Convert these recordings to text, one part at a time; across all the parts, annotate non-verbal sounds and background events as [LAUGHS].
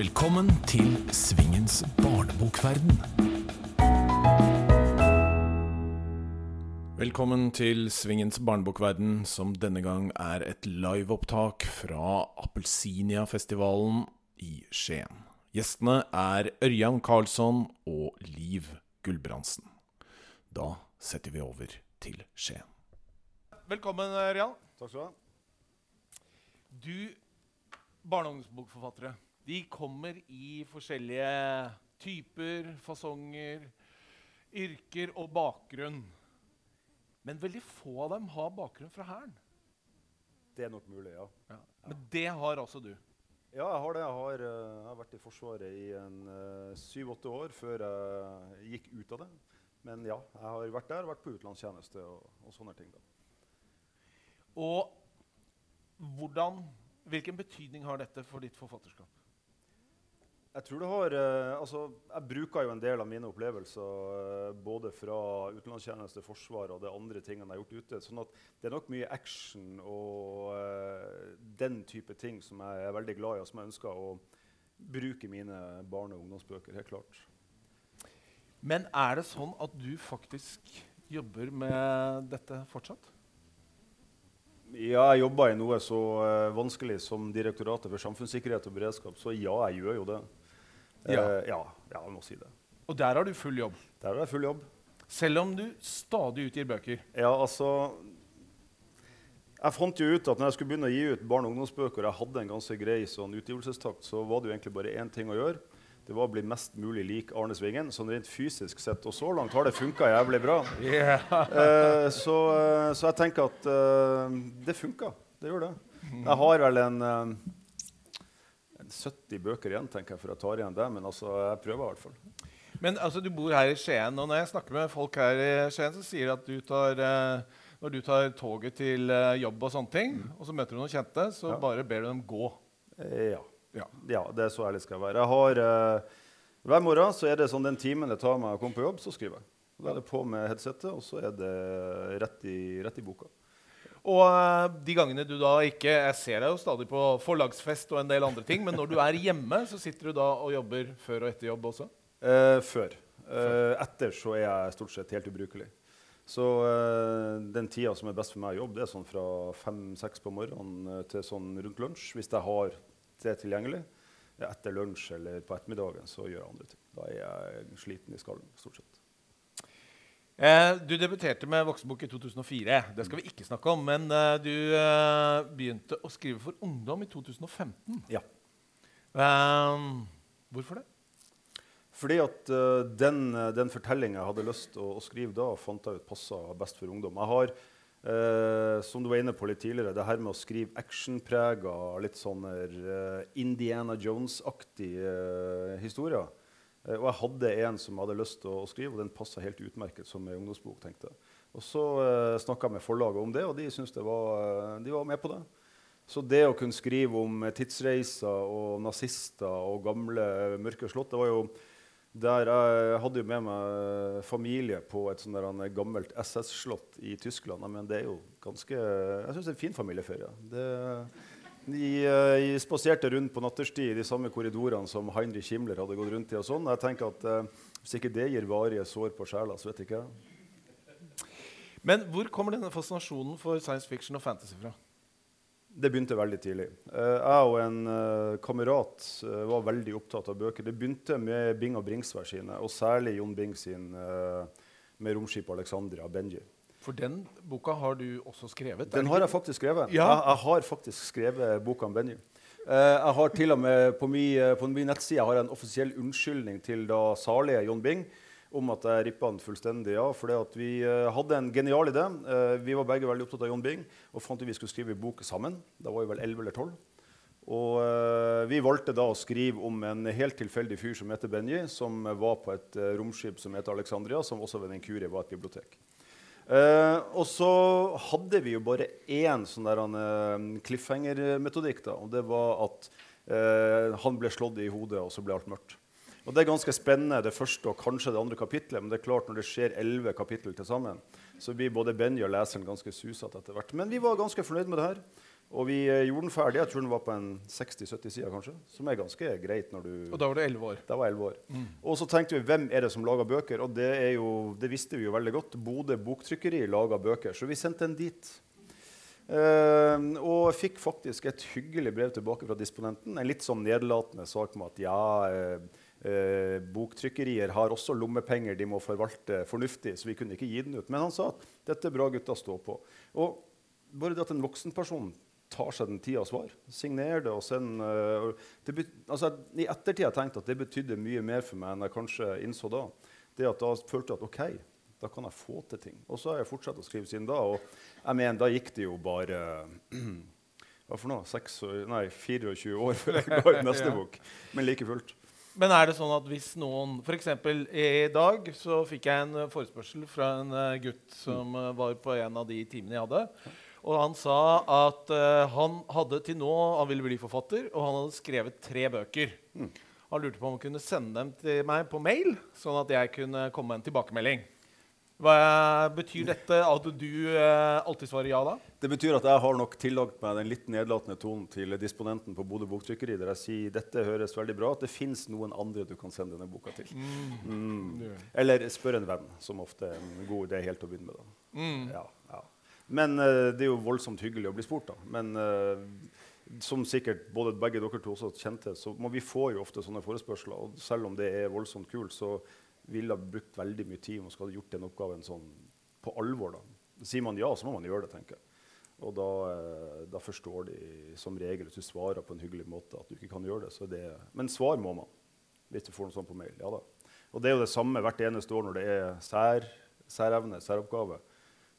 Velkommen til Svingens barnebokverden. Velkommen til Svingens barnebokverden, som denne gang er et liveopptak fra Appelsinia-festivalen i Skien. Gjestene er Ørjan Karlsson og Liv Gulbrandsen. Da setter vi over til Skien. Velkommen, Ørjan. Takk skal du ha. Du, barne- og ungdomsbokforfattere, de kommer i forskjellige typer, fasonger, yrker og bakgrunn. Men veldig få av dem har bakgrunn fra Hæren. Det er nok mulig, ja. Men det har altså du. Ja, jeg har det. Jeg har, eh, jeg har vært i Forsvaret i en syv-åtte år før jeg gikk ut av det. Men ja, jeg har vært der, vært på utenlandstjeneste og, og sånne ting. da. Og hvordan, hvilken betydning har dette for ditt forfatterskap? Jeg tror det har eh, Altså, jeg bruker jo en del av mine opplevelser eh, både fra utenlandstjeneste, forsvar og det andre tingene jeg har gjort ute. sånn at det er nok mye action og uh, den type ting som jeg er veldig glad i, og som jeg ønsker å bruke i mine barne- og ungdomsbøker. helt klart. Men er det sånn at du faktisk jobber med dette fortsatt? Ja, jeg jobber i noe så uh, vanskelig som Direktoratet for samfunnssikkerhet og beredskap, så ja, jeg gjør jo det. Ja. Uh, ja, ja, jeg må si det. Og der har du full jobb. Der har jeg full jobb. Selv om du stadig utgir bøker. Ja, altså Jeg fant jo ut at når jeg skulle begynne å gi ut barne- og ungdomsbøker, og jeg hadde en ganske grei sånn utgivelsestakt, så var det jo egentlig bare én ting å gjøre. Det var å bli mest mulig lik Arne Svingen, sånn rent fysisk sett. Og så langt har det funka jævlig bra. Eh, så, eh, så jeg tenker at uh, det funka. Det gjør det. Jeg har vel en 70 bøker igjen tenker jeg, før jeg tar igjen det. Men altså, jeg prøver i hvert fall. Men altså, du bor her i Skien, og når jeg snakker med folk her i Skien, så sier de at du tar, eh, når du tar toget til eh, jobb og sånne ting, og så møter du noen kjente, så Ja. bare ber du dem gå. Eh, ja. Ja. ja, det er så ærlig skal jeg være. Jeg har, eh, hver morgen så er det sånn den timen det tar meg å komme på jobb, så skriver jeg. Da er det på med headsetet, og så er det rett i, rett i boka. Og eh, de gangene du da ikke Jeg ser deg jo stadig på forlagsfest og en del andre ting, men når du er hjemme, så sitter du da og jobber før og etter jobb også? Eh, før. Eh, etter så er jeg stort sett helt ubrukelig. Så eh, den tida som er best for meg å jobbe, det er sånn fra fem-seks på morgenen eh, til sånn rundt lunsj, hvis jeg har det tilgjengelig. Etter lunsj eller på ettermiddagen så gjør jeg andre ting. Da er jeg sliten i skallen, stort sett. Eh, du debuterte med voksenbok i 2004. Det skal vi ikke snakke om. Men eh, du eh, begynte å skrive for ungdom i 2015. Ja. Hvorfor det? Fordi at den, den fortellinga jeg hadde lyst til å, å skrive da, fant jeg ut passa best for ungdom. Jeg har, eh, som du var inne på litt tidligere, det her med å skrive actionprega, litt sånne eh, Indiana Jones-aktige eh, historier. Eh, og jeg hadde en som hadde lyst til å, skrive, og den passa helt utmerket som en ungdomsbok. tenkte jeg. Og så uh, snakka jeg med forlaget om det, og de syntes det var, eh, de var med på det. Så det å kunne skrive om eh, tidsreiser og nazister og gamle eh, mørke slott det var jo der Jeg hadde jo med meg familie på et der, gammelt SS-slott i Tyskland. Men det er jo ganske Jeg syns det er en fin familieferie. Det, de, eh, spaserte rundt på natterstid i de samme korridorene som Heinrich Himmler hadde gått rundt i. og sånn. Jeg tenker at eh, Hvis ikke det gir varige sår på sjela, så vet jeg ikke jeg. Men hvor kommer denne fascinasjonen for science fiction og fantasy fra? Det begynte veldig tidlig. Eh, jeg og en eh, kamerat var veldig opptatt av bøker. Det begynte med Bing og Bringsvær sine, og særlig Jon Bing sin med romskipet Alexandria, Benji. For den boka har du også skrevet. Den har jeg faktisk skrevet. Ja. Jeg, jeg har faktisk skrevet boka om Benny. Uh, jeg har til og med På min, på min nettside har jeg en offisiell unnskyldning til da salige Jon Bing om at jeg rippa den fullstendig av. For vi uh, hadde en genial idé. Uh, vi var begge veldig opptatt av Jon Bing og fant ut vi skulle skrive bok sammen. Da var vi vel 11 eller 12. Og eh, vi valgte da å skrive om en helt tilfeldig fyr som heter Benji, som var på et eh, romskip som heter Alexandria, som også ved en kuri var et bibliotek. Eh, og så hadde vi jo bare én sånn der, uh, cliffhanger-metodikk. da, og Det var at eh, han ble slått i hodet, og så ble alt mørkt. Og Det er ganske spennende, det første og kanskje det andre kapitlet. Men det er klart når det skjer elleve kapittel til sammen, så blir både Benny og leseren ganske susete etter hvert. Men vi var ganske fornøyd med det her. Og vi eh, gjorde den ferdig. Jeg tror den var på en 60-70 sider, kanskje. Som er ganske greit når du Og da var du 11 år. Da var jeg 11 år. Og så tenkte vi hvem er det som lager bøker? Og det, er jo, det visste vi jo veldig godt. Bodø Boktrykkeri lager bøker. Så vi sendte den dit. Uh, og jeg fikk faktisk et hyggelig brev tilbake fra disponenten. En litt sånn nedlatende sak med at ja, uh, uh, boktrykkerier har også lommepenger de må forvalte fornuftig, så vi kunne ikke gi den ut. Men han sa at dette er bra gutta stå på. Og bare det at en voksen person tar seg den tida å svar, signerer det og sender øh, det bet- altså, I ettertid har jeg tenkt at det betydde mye mer for meg enn jeg kanskje innså da. Det at Da følte jeg at OK, da kan jeg få til ting. Og så har jeg fortsatt å skrive siden da. Og jeg mener, da gikk det jo bare [CLEARS THROAT] hva for noe? 6, nei, 24 år før jeg ga ut [LAUGHS] neste Ja. bok. Men like fullt. Men er det sånn at hvis noen F.eks. i dag så fikk jeg en eh, forespørsel fra en eh, gutt som eh, var på en av de timene jeg hadde. Og han sa at uh, han hadde til nå Han ville bli forfatter, og han hadde skrevet tre bøker. Han lurte på om han kunne sende dem til meg på mail, sånn at jeg kunne komme med en tilbakemelding. Hva Betyr dette at du eh, alltid svarer ja da? Det betyr at jeg har nok tillagt meg den litt nedlatende tonen til disponenten på Bodø Boktrykkeri, der jeg sier dette høres veldig bra at det fins noen andre du kan sende denne boka til. Mm. Eller spør en venn, som ofte er en god idé helt til å begynne med. Da. Mm. Ja. Men eh, det er jo voldsomt hyggelig å bli spurt, da. Men eh, som sikkert både begge dere to også kjente, så må vi få jo ofte sånne forespørsler. Og selv om det er voldsomt kult, så ville jeg brukt veldig mye tid om man skulle gjort den oppgaven sånn på alvor. da. Sier man ja, så må man gjøre det, tenker jeg. Og da, eh, da forstår de som regel, at du svarer på en hyggelig måte, at du ikke kan gjøre det. Det men svar må man, hvis du får noe sånt på mail. Ja da. Og det er jo det samme hvert eneste år når det er sær, særevne, særoppgave.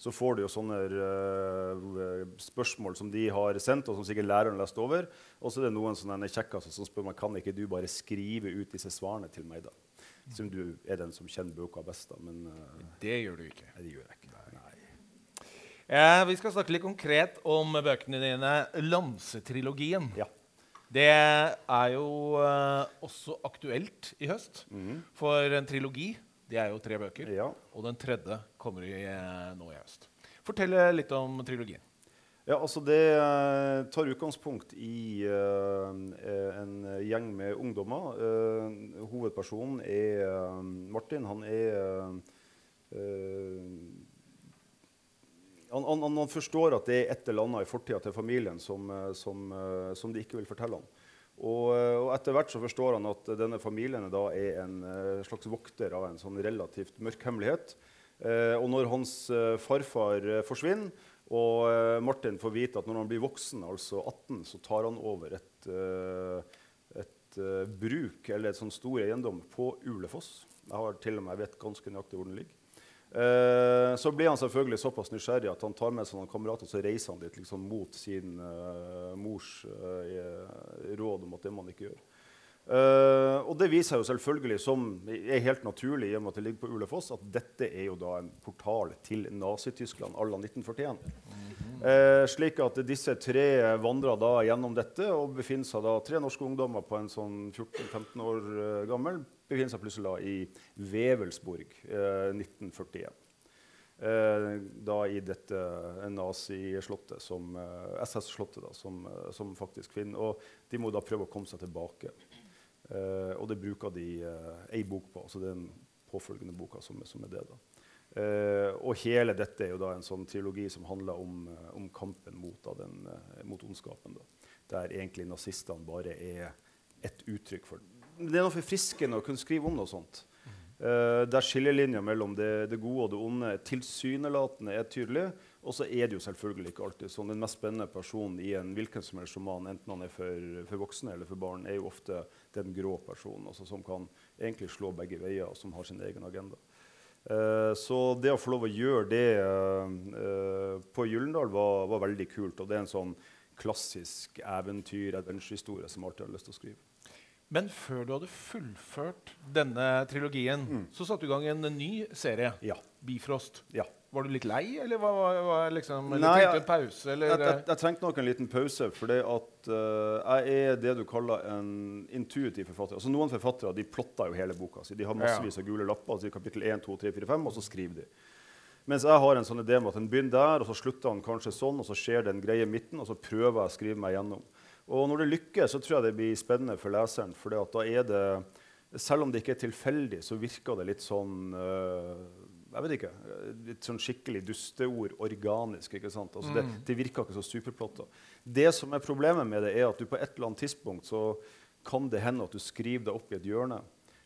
Så får du jo sånne uh, spørsmål som de har sendt, og som sikkert læreren leste over. Og så er det noen sånne kjekkaser som spør meg kan ikke du bare skrive ut disse svarene til meg. da? Som du er den som kjenner boka best. da. Men uh, Det gjør du ikke. nei, det gjør jeg ikke. Nei. Eh, vi skal snakke litt konkret om bøkene dine. Lamsetrilogien. Ja. Det er jo uh, også aktuelt i høst. For en trilogi det er jo tre bøker. ja. Og den tredje kommer i, eh, nå i høst. Fortell eh, litt om trilogien. Ja, altså Det eh, tar utgangspunkt i eh, en gjeng med ungdommer. Eh, hovedpersonen er Martin. Han er han, han, han forstår at det er et eller annet i fortida til familien som, som, som de ikke vil fortelle ham. Og, eh, og etter hvert så forstår han at denne familien da er en eh, slags vokter av en sånn relativt mørk hemmelighet. Eh, og når hans eh, farfar forsvinner, og Martin får vite at når han blir voksen, altså 18, så tar han over et, et bruk, eller et sånn stor eiendom, på Ulefoss. Jeg har til og med vet ganske nøyaktig hvor den ligger. Eh, så blir han selvfølgelig såpass nysgjerrig at han tar med seg noen kamerater og så reiser han dit liksom, mot sin eh, mors eh, råd om at det må han ikke gjøre. Eh, og det viser jo selvfølgelig, som er helt naturlig i og med at det ligger på Ulefoss, at dette er jo da en portal til Nazi-Tyskland à la 1941. Uh, slik at disse tre vandrer da gjennom dette og befinner seg da tre norske ungdommer på en sånn 14-15 år uh, gammel befinner seg plutselig da i Wevelsburg eh, 1941. Eh, da i dette eh, nazislottet, som, eh, SS-slottet, som, eh, som faktisk finner. Og de må da prøve å komme seg tilbake. Eh, og det bruker de eh, ei bok på, altså den påfølgende boka som, som er det. da. Eh, og hele dette er jo da en sånn trilogi som handler om, om kampen mot, da, den, mot ondskapen. Da. Der egentlig nazistene bare er et uttrykk for Det er noe forfriskende å kunne skrive om noe sånt. Uh, der skillelinja mellom det, det gode og det onde tilsynelatende er tydelig. Og så er det jo selvfølgelig ikke alltid sånn. Den mest spennende personen i en hvilken som helst roman, enten han er for, for voksne eller for barn, er jo ofte den grå personen, altså som kan egentlig slå begge veier, og som har sin egen agenda. Eh, så det å få lov å gjøre det eh, eh, på Gyllendal var, var veldig kult. Og det er en sånn klassisk eventyr-adventure-historie som alltid har lyst til å skrive. Men før du hadde fullført denne trilogien, så satte du i gang en ny serie. Ja. Bifrost. ja. Var du litt lei, eller, hva, hva, liksom, eller Nei, trengte du en pause? Eller, Jeg, jeg, jeg trengte nok en liten pause, for at eh, jeg er det du kaller en intuitiv forfatter. Altså Noen forfattere de plotter jo hele boka si. De har massevis av gule lapper. Altså kapittel 1, 2, 3, 4, 5, og så skriver de. Mens jeg har en sånn idé om at den begynner der, og så slutter han kanskje sånn, og så skjer det en greie i midten, og så prøver jeg å skrive meg gjennom. Og når det lykkes, så tror jeg det blir spennende for leseren. For da er det, selv om det ikke er tilfeldig, så virker det litt sånn øh, jeg vet ikke, litt sånn skikkelig dusteord organisk. ikke sant? Altså det, det, virker ikke så superplotta. Det som er problemet med det, er at du på et eller annet tidspunkt så kan det hende at du skriver deg opp i et hjørne.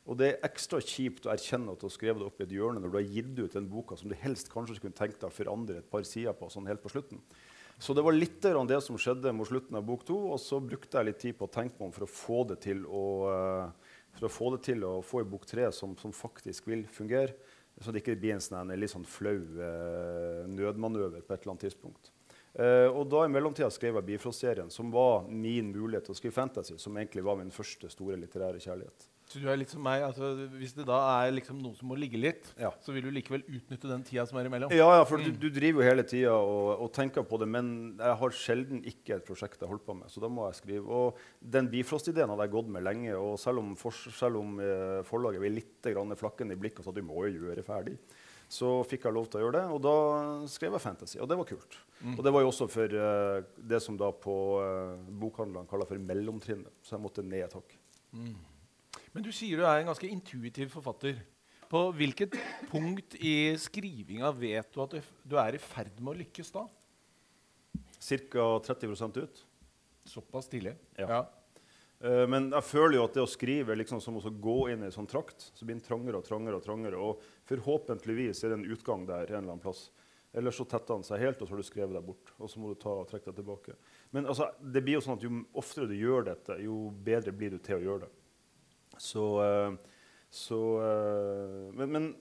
Og det er ekstra kjipt å erkjenne at du har skrevet deg opp i et hjørne når du har gitt ut den boka som du helst kanskje kunne tenkt deg å forandre et par sider på. sånn helt på slutten. Så det var litt av det som skjedde mot slutten av bok to. Og så brukte jeg litt tid på å tenke meg om for å få det til å, å få det til å få i bok tre som, som, faktisk vil fungere. Så det ikke blir en sånn, litt sånn flau uh, nødmanøver på et eller annet tidspunkt. Uh, og da I mellomtida skrev jeg Bifrost-serien, som var min mulighet til å skrive fantasy. Som egentlig var min første store litterære kjærlighet. Så du er litt som meg, altså, Hvis det da er liksom noe som må ligge litt, ja. så vil du likevel utnytte den tida som er imellom? Ja, ja for mm. du, du, driver jo hele tida og, og, tenker på det, men jeg har sjelden ikke et prosjekt jeg holder på med. Så da må jeg skrive. Og den Bifrost-ideen hadde jeg gått med lenge. Og selv om, for, selv om eh, forlaget var litt flakkende i blikket og sa du må jo gjøre ferdig, så fikk jeg lov til å gjøre det. Og da skrev jeg fantasy, og det var kult. Mm. Og det var jo også for eh, det som da på eh, bokhandlene kaller for mellomtrinnet. Så jeg måtte ned et hakk. Mm. Men du sier du er en ganske intuitiv forfatter. På hvilket punkt i skrivinga vet du at du er i ferd med å lykkes da? Ca. 30% ut. Såpass tidlig? Ja. ja. Uh, men jeg føler jo at det å skrive er liksom som å gå inn i en sånn trakt. Så blir den trangere og trangere. Og trangere, og forhåpentligvis er det en utgang der en eller annen plass. Eller så tetter han seg helt, og så har du skrevet deg bort. Og så må du ta og trekke deg tilbake. Men altså, det blir jo sånn at jo oftere du gjør dette, jo bedre blir du til å gjøre det. Så, eh, så eh, Men, men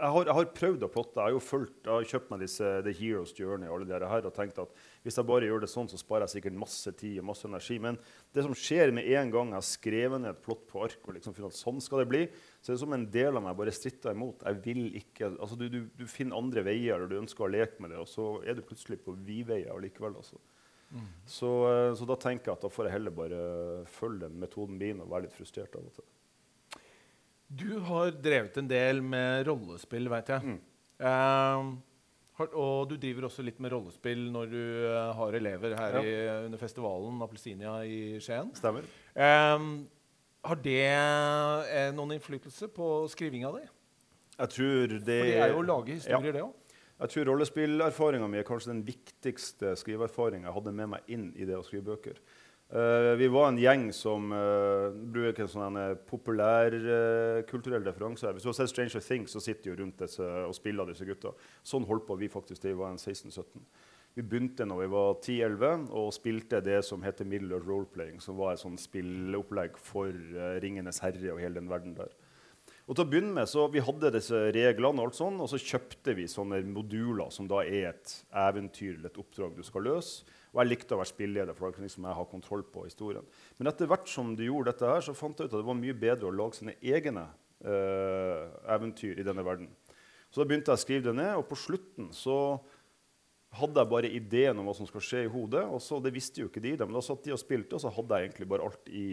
jeg, har, jeg har, prøvd å plotte. Jeg har jo fulgt, jeg har kjøpt meg disse The Heroes Journey og alle de her, og tenkt at hvis jeg bare gjør det sånn, så sparer jeg sikkert masse tid og masse energi. Men det som skjer med en gang jeg har skrevet ned et plott på ark, og liksom finner at sånn skal det bli, så er det som en del av meg bare stritter imot. Jeg vil ikke, altså du, du, du finner andre veier, og du ønsker å leke med det, og så er du plutselig på vi-veier allikevel. Altså. Mm. Så, eh, så, da tenker jeg at da får jeg heller bare følge den metoden min og være litt frustrert av og til. Du har drevet en del med rollespill, veit jeg. Mm. Uh, og du driver også litt med rollespill når du uh, har elever her ja. i, under festivalen Appelsinia i Skien. Stemmer. Uh, har det noen innflytelse på skrivinga di? Jeg tror det For det er jo å lage historier, ja. det òg. Jeg tror rollespillerfaringa mi er kanskje den viktigste skriveerfaringa jeg hadde med meg inn i det å skrive bøker. Uh, vi var en gjeng som uh, bruker en sånn populærkulturell uh, referanse. Hvis du har sett Stranger Things, så sitter jo rundt disse og spiller disse gutta. Sånn holdt på vi faktisk til vi var 16-17. Vi begynte når vi var 10-11 og spilte det som heter Middle Roleplaying, som var et sånn spilleopplegg for Ringenes herre og hele den verden der. Og til å begynne med, så Vi hadde disse reglene, og alt sånn, og så kjøpte vi sånne moduler som da er et eventyr eller et oppdrag du skal løse. Og jeg likte å være spilleder, for det er liksom jeg har kontroll på historien. Men etter hvert som du gjorde dette, her, så fant jeg ut at det var mye bedre å lage sine egne uh, eventyr i denne verden. Så da begynte jeg å skrive det ned, og på slutten så hadde jeg bare ideen om hva som skal skje i hodet. og så, Det visste jo ikke de, men da satt de og spilte, og så hadde jeg egentlig bare alt i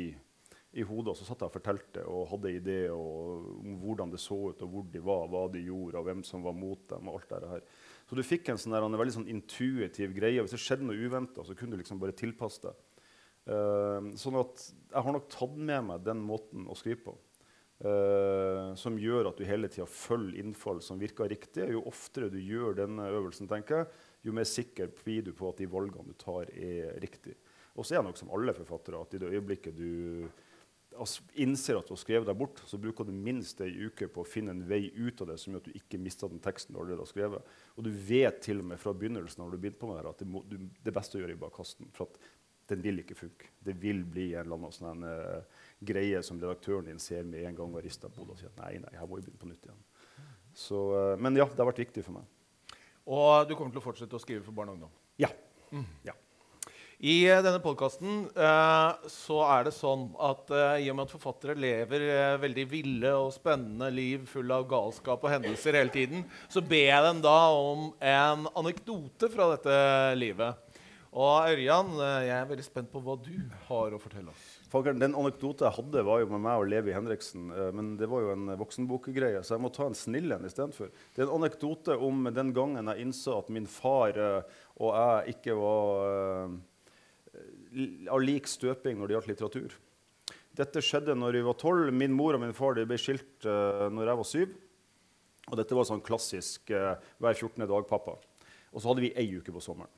i hodet. Og så satt jeg og fortalte og hadde ideer om hvordan det så ut, og hvor de var, hva de gjorde, og hvem som var mot dem. og alt det her. Så du fikk en, sånn der, en veldig sånn intuitiv greie. Hvis det skjedde noe uventa, så kunne du liksom bare tilpasse deg. Uh, sånn at jeg har nok tatt med meg den måten å skrive på. Uh, som gjør at du hele tida følger innfall som virker riktig. Jo oftere du gjør denne øvelsen, tenker jeg, jo mer sikker blir du på at de valgene du tar, er riktige. Og så er det nok som alle forfattere at i det øyeblikket du innser at du har skrevet deg bort, så bruker du minst ei uke på å finne en vei ut av det som gjør at du ikke mister den teksten du allerede har skrevet. Og du vet til og med fra begynnelsen når du begynte på med det, at det, må, du, det beste å gjøre er kaste den. For at den vil ikke funke. Det vil bli en eller annen sånn, uh, greie som redaktøren din ser med en gang og rister på hodet og sier at nei, nei, her må vi begynne på nytt igjen. Så, uh, men ja, det har vært viktig for meg. Og du kommer til å fortsette å skrive for barn og ungdom? Ja. Mm. ja. I uh, denne podkasten uh, så er det sånn at uh, i og med at forfattere lever veldig ville og spennende liv full av galskap og hendelser hele tiden, så ber jeg dem da om en anekdote fra dette livet. Og Ørjan, eh, jeg er veldig spent på hva du har å fortelle oss. Folkeren, den anekdote jeg hadde, var jo med meg og Levi Henriksen. eh, Men det var jo en voksenbokgreie, så jeg må ta en snill en istedenfor. Det er en anekdote om den gangen jeg innså at min far eh, og jeg ikke var eh, av lik støping når det gjaldt litteratur. Dette skjedde når vi var tolv. Min mor og min far ble skilt uh, når jeg var syv. Og dette var sånn klassisk uh, hver 14. dag, pappa. Og så hadde vi ei uke på sommeren.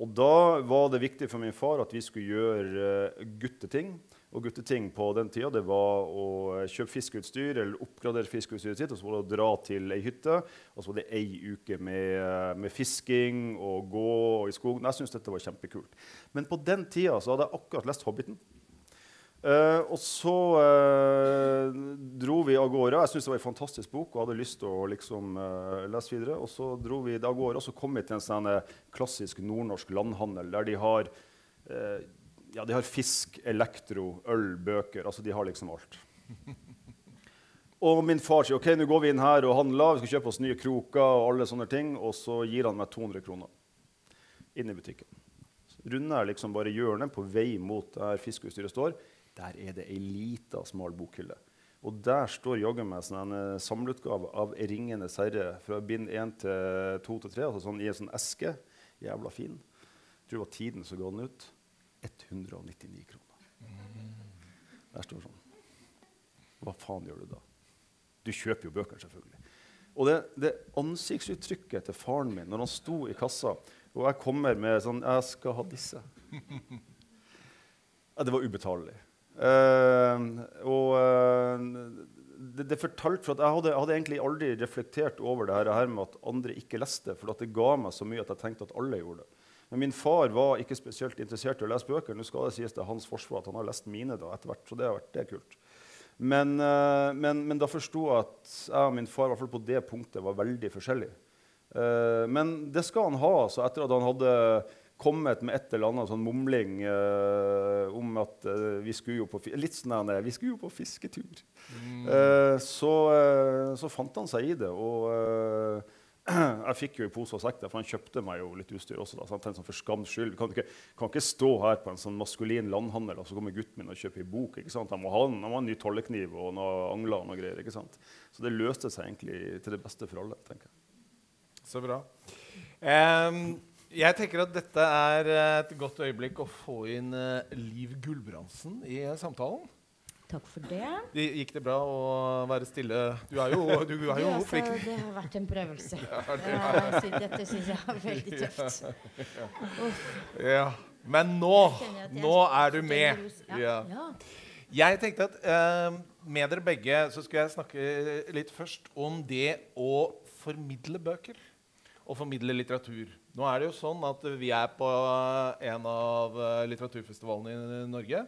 Og da var det viktig for min far at vi skulle gjøre uh, gutteting. Og gutteting på den tida det var å kjøpe fiskeutstyr eller oppgradere fiskeutstyret sitt. Og så var det å dra til ei hytte. Og så var det ei uke med, med fisking og gå i skogen. Jeg syntes dette var kjempekult. Men på den tida så hadde jeg akkurat lest 'Hobbiten'. Uh, og så uh, dro vi av gårde. Jeg syntes det var en fantastisk bok og hadde lyst til å liksom, uh, lese videre. Og så dro vi av gårde, og så kom vi til en sånn klassisk nordnorsk landhandel der de har, ja, de har fisk, elektro, øl, bøker. Altså de har liksom alt. [LAUGHS] Og min far sier ok, nå går vi inn her og handler, vi skal kjøpe oss nye kroker. Og alle sånne ting, og så gir han meg 200 kroner inn i butikken. Så runder jeg liksom bare hjørnet på vei mot der fiskeutstyret står. Der er det ei lita, smal bokhylle. Og der står jaggu meg sånn en eh, samleutgave av 'Ringenes herre' fra bind 1 til 2 til 3. Altså sånn, I en sånn eske. Jævla fin. Jeg tror det var tiden som ga den ut. 199 kroner. Der står sånn. Hva faen gjør du da? Du kjøper jo bøker, selvfølgelig. Og det, det ansiktsuttrykket til faren min når han sto i kassa, og jeg kommer med sånn 'Jeg skal ha disse'. [LAUGHS] Ja, det var ubetalelig. Uh, og uh, det, det fortalte for at jeg hadde, hadde, egentlig aldri reflektert over det her med at andre ikke leste, for det ga meg så mye at jeg tenkte at alle gjorde det. Men min far var ikke spesielt interessert i å lese bøker. Nå skal det sies til hans forsvar at han har lest mine da etter hvert, så det har vært det er kult. Men, uh, men, men, da forsto jeg at jeg og min far i hvert fall på det punktet var veldig forskjellige. men det skal han ha. Så etter at han hadde kommet med et eller annet sånn mumling uh, om at uh, vi skulle jo på litt sånn vi skulle jo på fisketur. Mm. Uh, så, så, fant han seg i det. Og [CLEARS THROAT] jeg fikk jo i pose og sekk, for han kjøpte meg jo litt utstyr også. Da, så tenkte sånn, for skams skyld, kan ikke, kan ikke stå her på en sånn maskulin landhandel og så kommer gutten min og kjøper en bok. ikke sant? Han må ha, han må ha en ny tollekniv og noe angler og noe greier. ikke sant? Så det løste seg egentlig til det beste for alle. tenker jeg. Så bra. Um jeg tenker at dette er et godt øyeblikk å få inn uh, Liv Gulbrandsen i samtalen. Takk for det. det. Gikk det bra å være stille? Du er jo, du er jo ja, flink. Det har vært en prøvelse. [LAUGHS] Ja, det. Ja, dette syns jeg er veldig [LAUGHS] tøft. Ja. Men nå, nå er du med. Ja. Jeg tenkte at eh, med dere begge så skulle jeg snakke litt først om det å formidle bøker. Og formidle litteratur. Nå er det jo sånn at vi er på en av eh, litteraturfestivalene i Norge.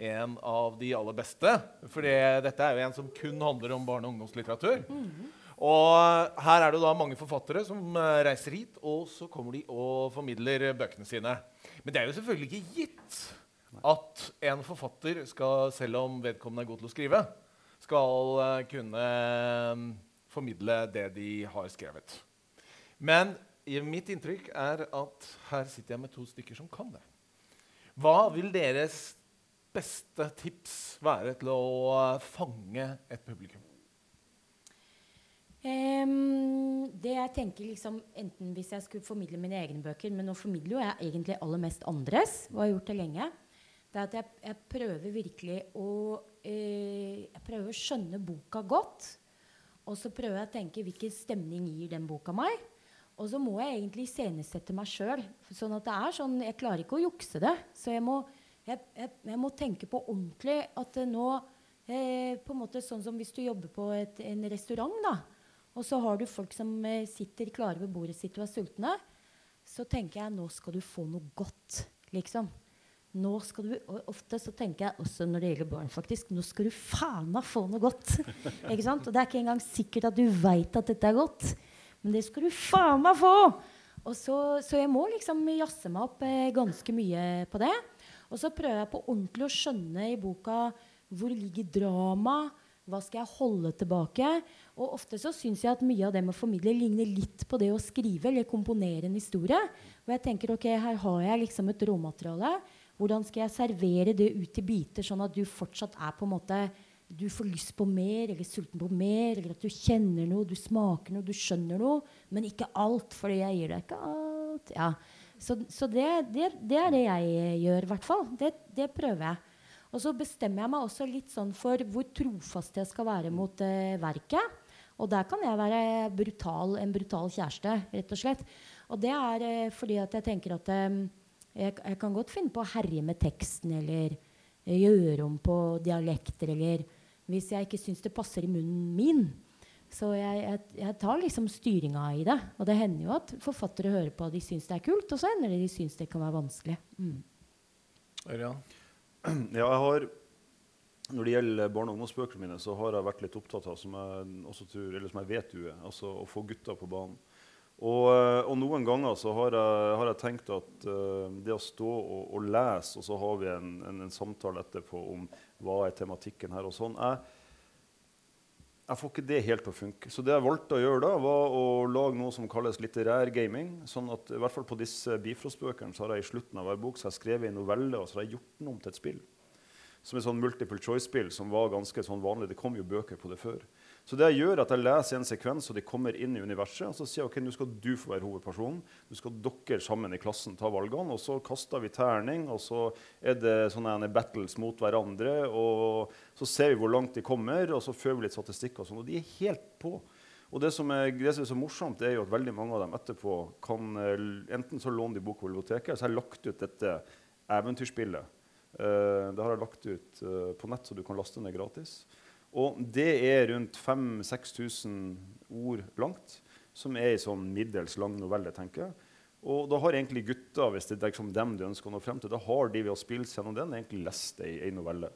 En av de aller beste. For dette er jo en som kun handler om barne- og ungdomslitteratur. Mm. Og her er det da mange forfattere som eh, reiser hit, og så kommer de og formidler bøkene sine. Men det er jo selvfølgelig ikke gitt at en forfatter, skal, selv om vedkommende er god til å skrive, skal eh, kunne formidle det de har skrevet. Men mitt inntrykk er at her sitter jeg med to stykker som kan det. Hva vil deres beste tips være til å fange et publikum? Um, det jeg tenker liksom, Enten hvis jeg skulle formidle mine egne bøker Men nå formidler jo jeg egentlig aller mest andres, og har gjort det lenge. Det er at jeg, jeg prøver virkelig å uh, Jeg prøver å skjønne boka godt. Og så prøver jeg å tenke hvilken stemning gir den boka meg. Og så må jeg egentlig iscenesette meg sjøl. Sånn at det er sånn, jeg klarer ikke å jukse det. Så jeg må, jeg, jeg, jeg må tenke på ordentlig at nå eh, på en måte Sånn som hvis du jobber på et, en restaurant, da, og så har du folk som eh, sitter klare ved bordet sitt og er sultne, så tenker jeg nå skal du få noe godt. liksom. Nå skal du, og Ofte så tenker jeg også når det gjelder barn, faktisk, nå skal du faen meg få noe godt. [LAUGHS] ikke sant? Og det er ikke engang sikkert at du veit at dette er godt. Men det skal du faen meg få! Og så, så jeg må liksom jazze meg opp eh, ganske mye på det. Og så prøver jeg på ordentlig å skjønne i boka hvor ligger drama, Hva skal jeg holde tilbake? Og ofte så syns jeg at mye av det med å formidle ligner litt på det å skrive eller komponere en historie. Og jeg tenker ok, her har jeg liksom et råmateriale. Hvordan skal jeg servere det ut i biter, sånn at du fortsatt er på en måte du får lyst på mer, eller sulten på mer, eller at du kjenner noe, du smaker noe, du skjønner noe, men ikke alt, fordi jeg gir deg ikke alt. Ja. Så, så det, det, det, er det jeg gjør, i hvert fall. Det, det, prøver jeg. Og så bestemmer jeg meg også litt sånn for hvor trofast jeg skal være mot uh, verket. Og der kan jeg være brutal, en brutal kjæreste, rett og slett. Og det er uh, fordi at jeg tenker at um, jeg, jeg, kan godt finne på å herje med teksten eller uh, gjøre om på dialekter eller hvis jeg ikke syns det passer i munnen min. Så jeg, jeg, jeg tar liksom styringa i det. Og det hender jo at forfattere hører på og de syns det er kult, og så hender det de syns det kan være vanskelig. Mm. [CLEARS THROAT] Ja, jeg har når det gjelder barne- og ungdomsbøkene mine, så har jeg vært litt opptatt av, som jeg, tror, eller som jeg vet du er, altså å få gutter på banen. Og, eh, og, noen ganger så har jeg, har jeg tenkt at uh, det å stå og, og, lese, og så har vi en, en, en, samtale etterpå om hva er tematikken her og sånn jeg, jeg, får ikke det helt til å funke. Så det jeg valgte å gjøre da, var å lage noe som kalles litterær gaming. sånn at i hvert fall På disse Bifrost-bøkene så har jeg i slutten av hver bok så har jeg skrevet en novelle og så har jeg gjort den om til et spill. Som et sånn multiple choice-spill som var ganske sånn vanlig. Det kom jo bøker på det før. Så det jeg gjør at jeg leser en sekvens, og de kommer inn i universet. Og så sier jeg ok, nå skal du få være hovedpersonen. Nå skal dere sammen i klassen ta valgene. Og så kaster vi terning, og så er det sånne battles mot hverandre. Og så ser vi hvor langt de kommer, og så fører vi litt statistikk. Og sånn, og de er helt på. Og det som, er, det som, er, så morsomt, er jo at veldig mange av dem etterpå kan eh, enten så låne de bok på biblioteket, eller så har jeg lagt ut dette eventyrspillet. Uh, det har jeg lagt ut uh, på nett, så du kan laste ned gratis. Og det er rundt 5000-6000 ord langt, som er ei sånn middels lang novelle. tenker jeg. Og da har egentlig gutta, hvis det er liksom dem de ønsker å nå frem til, da har de ved å spille gjennom den egentlig lest ei, ei novelle.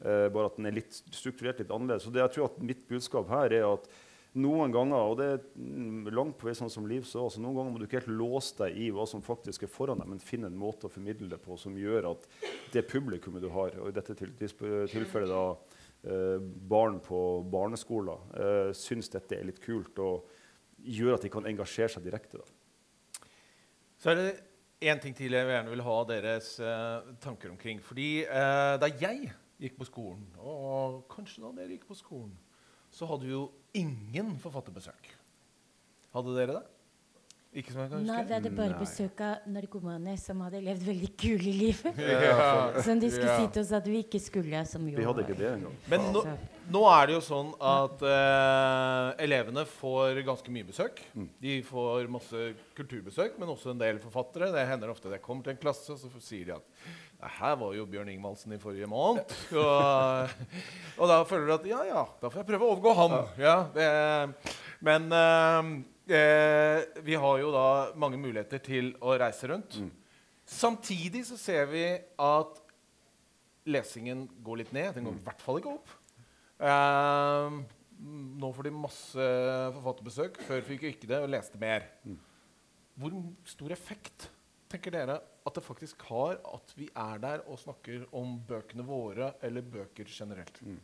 Eh, bare at den er litt strukturert litt annerledes. Så det, jeg tror at Mitt budskap her er at noen ganger og det er langt på vei sånn som Liv så, altså noen ganger må du ikke helt låse deg i hva som faktisk er foran deg, men finne en måte å formidle det på som gjør at det publikummet du har, og i dette tilfellet da barn på barneskoler eh, syns dette er litt kult og gjør at de kan engasjere seg direkte. Da. Så er det én ting til jeg gjerne vil ha deres eh, tanker omkring. Fordi eh, Da jeg gikk på skolen, og kanskje da dere gikk på skolen, så hadde vi jo ingen forfatterbesøk. Hadde dere det? Ikke som jeg kan huske? Nei, vi hadde bare Nei. besøk av narkomane som hadde levd veldig kule liv. [LAUGHS] Ja. som de skulle ja. si til oss at vi ikke skulle. Som jo, vi hadde ikke det engang. Men nå, nå, er det jo sånn at eh, elevene får ganske mye besøk. Mm. De får masse kulturbesøk, men også en del forfattere. Det hender ofte det kommer til en klasse, og så sier de at her var jo Bjørn Ingvaldsen i forrige måned. [LAUGHS] Og, og da føler du at ja, ja, da får jeg prøve å overgå ham. Ja, det, men uh, Eh, vi har jo da mange muligheter til å reise rundt. Mm. Samtidig så ser vi at lesingen går litt ned. Den går i hvert fall ikke opp. Eh, nå får de masse forfatterbesøk. Før fikk vi ikke det og leste mer. Mm. Hvor stor effekt tenker dere at det faktisk har at vi er der og snakker om bøkene våre eller bøker generelt? Mm.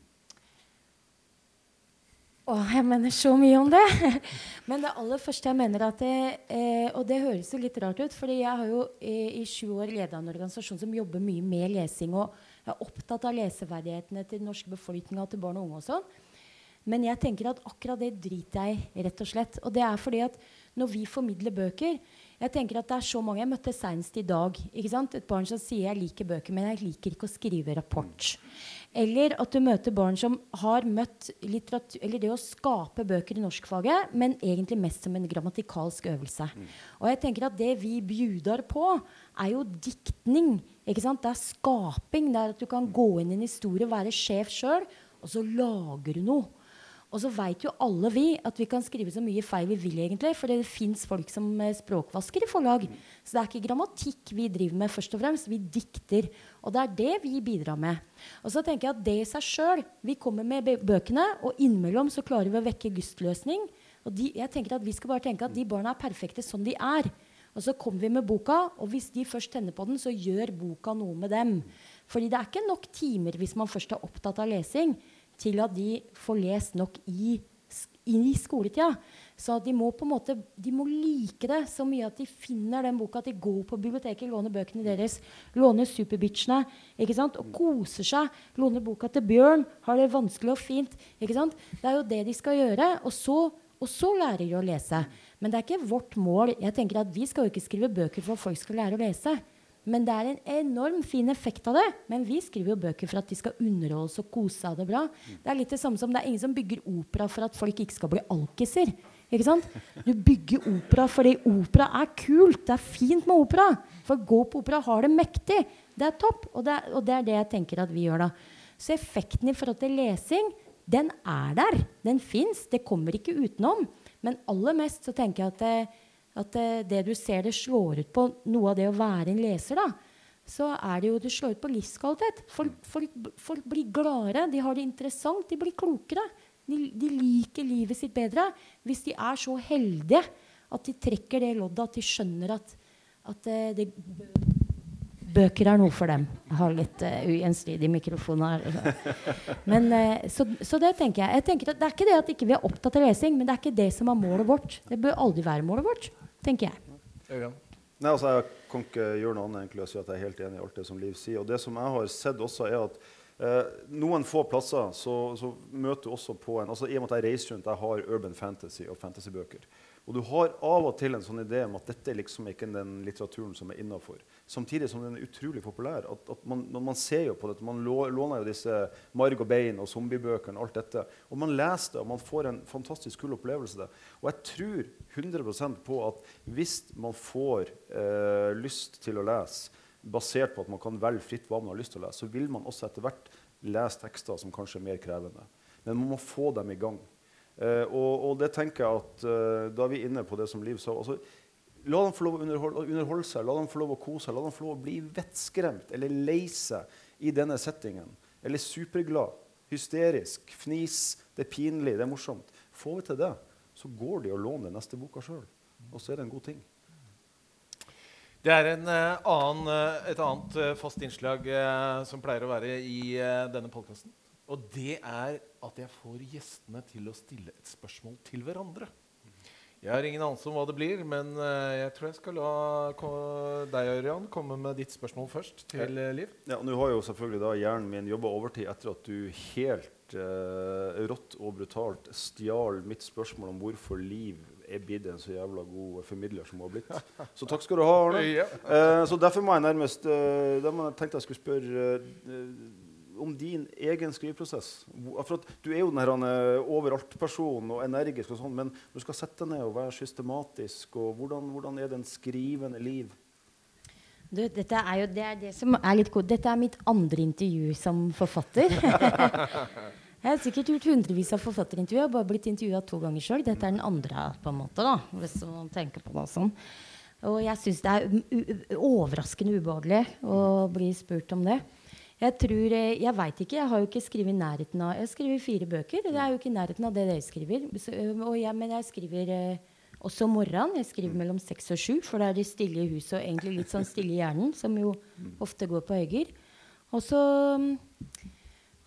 Å, jeg mener så mye om det. [LAUGHS] Men det aller første jeg mener at det, eh, Og det høres jo litt rart ut, fordi jeg har jo eh, i sju år leda en organisasjon som jobber mye med lesing. Og er opptatt av leseferdighetene til den norske befolkninga til barn og unge. og sånn. Men jeg tenker at akkurat det driter jeg i, rett og slett. Og det er fordi at når vi formidler bøker Jeg tenker at det er så mange Jeg møtte senest i dag ikke sant? et barn som sier jeg liker bøker, men jeg liker ikke å skrive rapport. Eller at du møter barn som har møtt litteratur, eller det å skape bøker i norskfaget, men egentlig mest som en grammatikalsk øvelse. Mm. Og jeg tenker at det vi bjuder på, er jo diktning. ikke sant? Det er skaping. Det er at du kan gå inn i en historie, være sjef sjøl, og så lager du noe. Og så veit jo alle vi at vi kan skrive så mye feil vi vil, egentlig, for det fins folk som eh, språkvasker i forlag. Så det er ikke grammatikk vi driver med, først og fremst. Vi dikter. Og det er det vi bidrar med. Og så tenker jeg at det i seg sjøl Vi kommer med bøkene, og innimellom så klarer vi å vekke gustløsning. Og de, jeg tenker at Vi skal bare tenke at de barna er perfekte sånn de er. Og så kommer vi med boka, og hvis de først tenner på den, så gjør boka noe med dem. Fordi det er ikke nok timer hvis man først er opptatt av lesing til at de får lest nok i, i skoletida. Så de må på en måte, de må like det så mye at de finner den boka, at de går på biblioteket, låner bøkene deres, låner Superbitchene ikke sant? og koser seg. Låner boka til Bjørn, har det vanskelig og fint. ikke sant? Det er jo det de skal gjøre. Og så, og så lærer de å lese. Men det er ikke vårt mål. Jeg tenker at Vi skal jo ikke skrive bøker for at folk skal lære å lese. Men det er en enorm fin effekt av det. Men vi skriver jo bøker for at de skal underholdes og kose seg av det bra. Det er litt det samme som det er ingen som bygger opera for at folk ikke skal bli alkiser. Ikke sant? Du bygger opera fordi opera er kult. Det er fint med opera. For å gå på opera har det mektig. Det er topp. Og det, og det er det jeg tenker at vi gjør da. Så effekten i forhold til lesing, den er der. Den fins. Det kommer ikke utenom. Men aller mest så tenker jeg at det, at det, det, du ser det slår ut på noe av det å være en leser, da, så er det jo det slår ut på livskvalitet. Folk, folk, folk blir gladere, de har det interessant, de blir klokere. De, de, liker livet sitt bedre hvis de er så heldige at de trekker det loddet, at de skjønner at, at det, det, bøker er noe for dem. Jeg har litt uh, ugjenstridig mikrofon her. Men, uh, så, så, det tenker jeg. jeg tenker det er ikke det at ikke vi ikke er opptatt av lesing, men det er ikke det som er målet vårt. Det bør aldri være målet vårt, tenker jeg. Nei, altså, jeg kan ikke gjøre noe annet enn å si at jeg er helt enig i alt det som Liv sier. Og det som jeg har sett også, er at Eh, noen få plasser så, så, møter du også på en altså I og med at jeg reiser rundt, jeg har urban fantasy og fantasybøker. Og du har av og til en sånn idé om at dette er liksom ikke den litteraturen som er innafor. Samtidig som den er utrolig populær. At, at man, man, ser jo på dette, man låner jo disse Marg og bein og zombiebøkene og alt dette. Og man leser det, og man får en fantastisk kul opplevelse. Det. Og jeg tror 100% på at hvis man får eh, lyst til å lese, basert på at man kan velge fritt hva man har lyst til å lese, så vil man også etter hvert lese tekster som kanskje er mer krevende. Men man må få dem i gang. Uh, og, og, det tenker jeg at uh, Da er vi inne på det som Liv sa. Altså, la dem få lov å underholde, underholde, seg, la dem få lov å kose seg, la dem få lov å bli vettskremt eller lei seg i denne settingen. Eller superglad, hysterisk, fnis, det er pinlig, det er morsomt. Får vi til det, så går de og låner neste boka sjøl. Og så er det en god ting. Det er uh, annen, et annet fast innslag som pleier å være i denne podkasten. Og det er at jeg får gjestene til å stille et spørsmål til hverandre. Jeg har ingen anelse om hva det blir, men jeg tror jeg skal la deg Ørjan, komme med ditt spørsmål først til Liv. Ja, Nå har jo selvfølgelig da hjernen min jobba overtid etter at du helt rått og brutalt stjal mitt spørsmål om hvorfor Liv er blitt en så jævla god formidler som hun har blitt. Så takk skal du ha, Arne. [LAUGHS] Eh, så derfor må jeg nærmest eh, Da må jeg tenkte jeg skulle spørre eh, om din egen skriveprosess. For Du er jo den eh, overalt-personen og energisk, og sånn, men du skal sette deg ned og være systematisk. og Hvordan, hvordan er det en skrivende liv? Du, dette er jo det, er det som er litt godt. Dette er mitt andre intervju som forfatter. [LAUGHS] Jeg har sikkert gjort hundrevis av forfatterintervjuer. bare blitt intervjua to ganger sjøl. Dette er den andre, på en måte, da, hvis man tenker på det sånn. Og jeg syns det er overraskende ubehagelig å bli spurt om det. Jeg tror, eh, jeg veit ikke. Jeg har jo ikke skrevet i nærheten av Jeg skriver fire bøker. Det er jo ikke i nærheten av det dere skriver. Jeg, men jeg skriver eh, også om morgenen. Jeg skriver mellom seks og sju, for da er det stille i huset og egentlig litt sånn stille i hjernen, som jo ofte går på høyger. Og så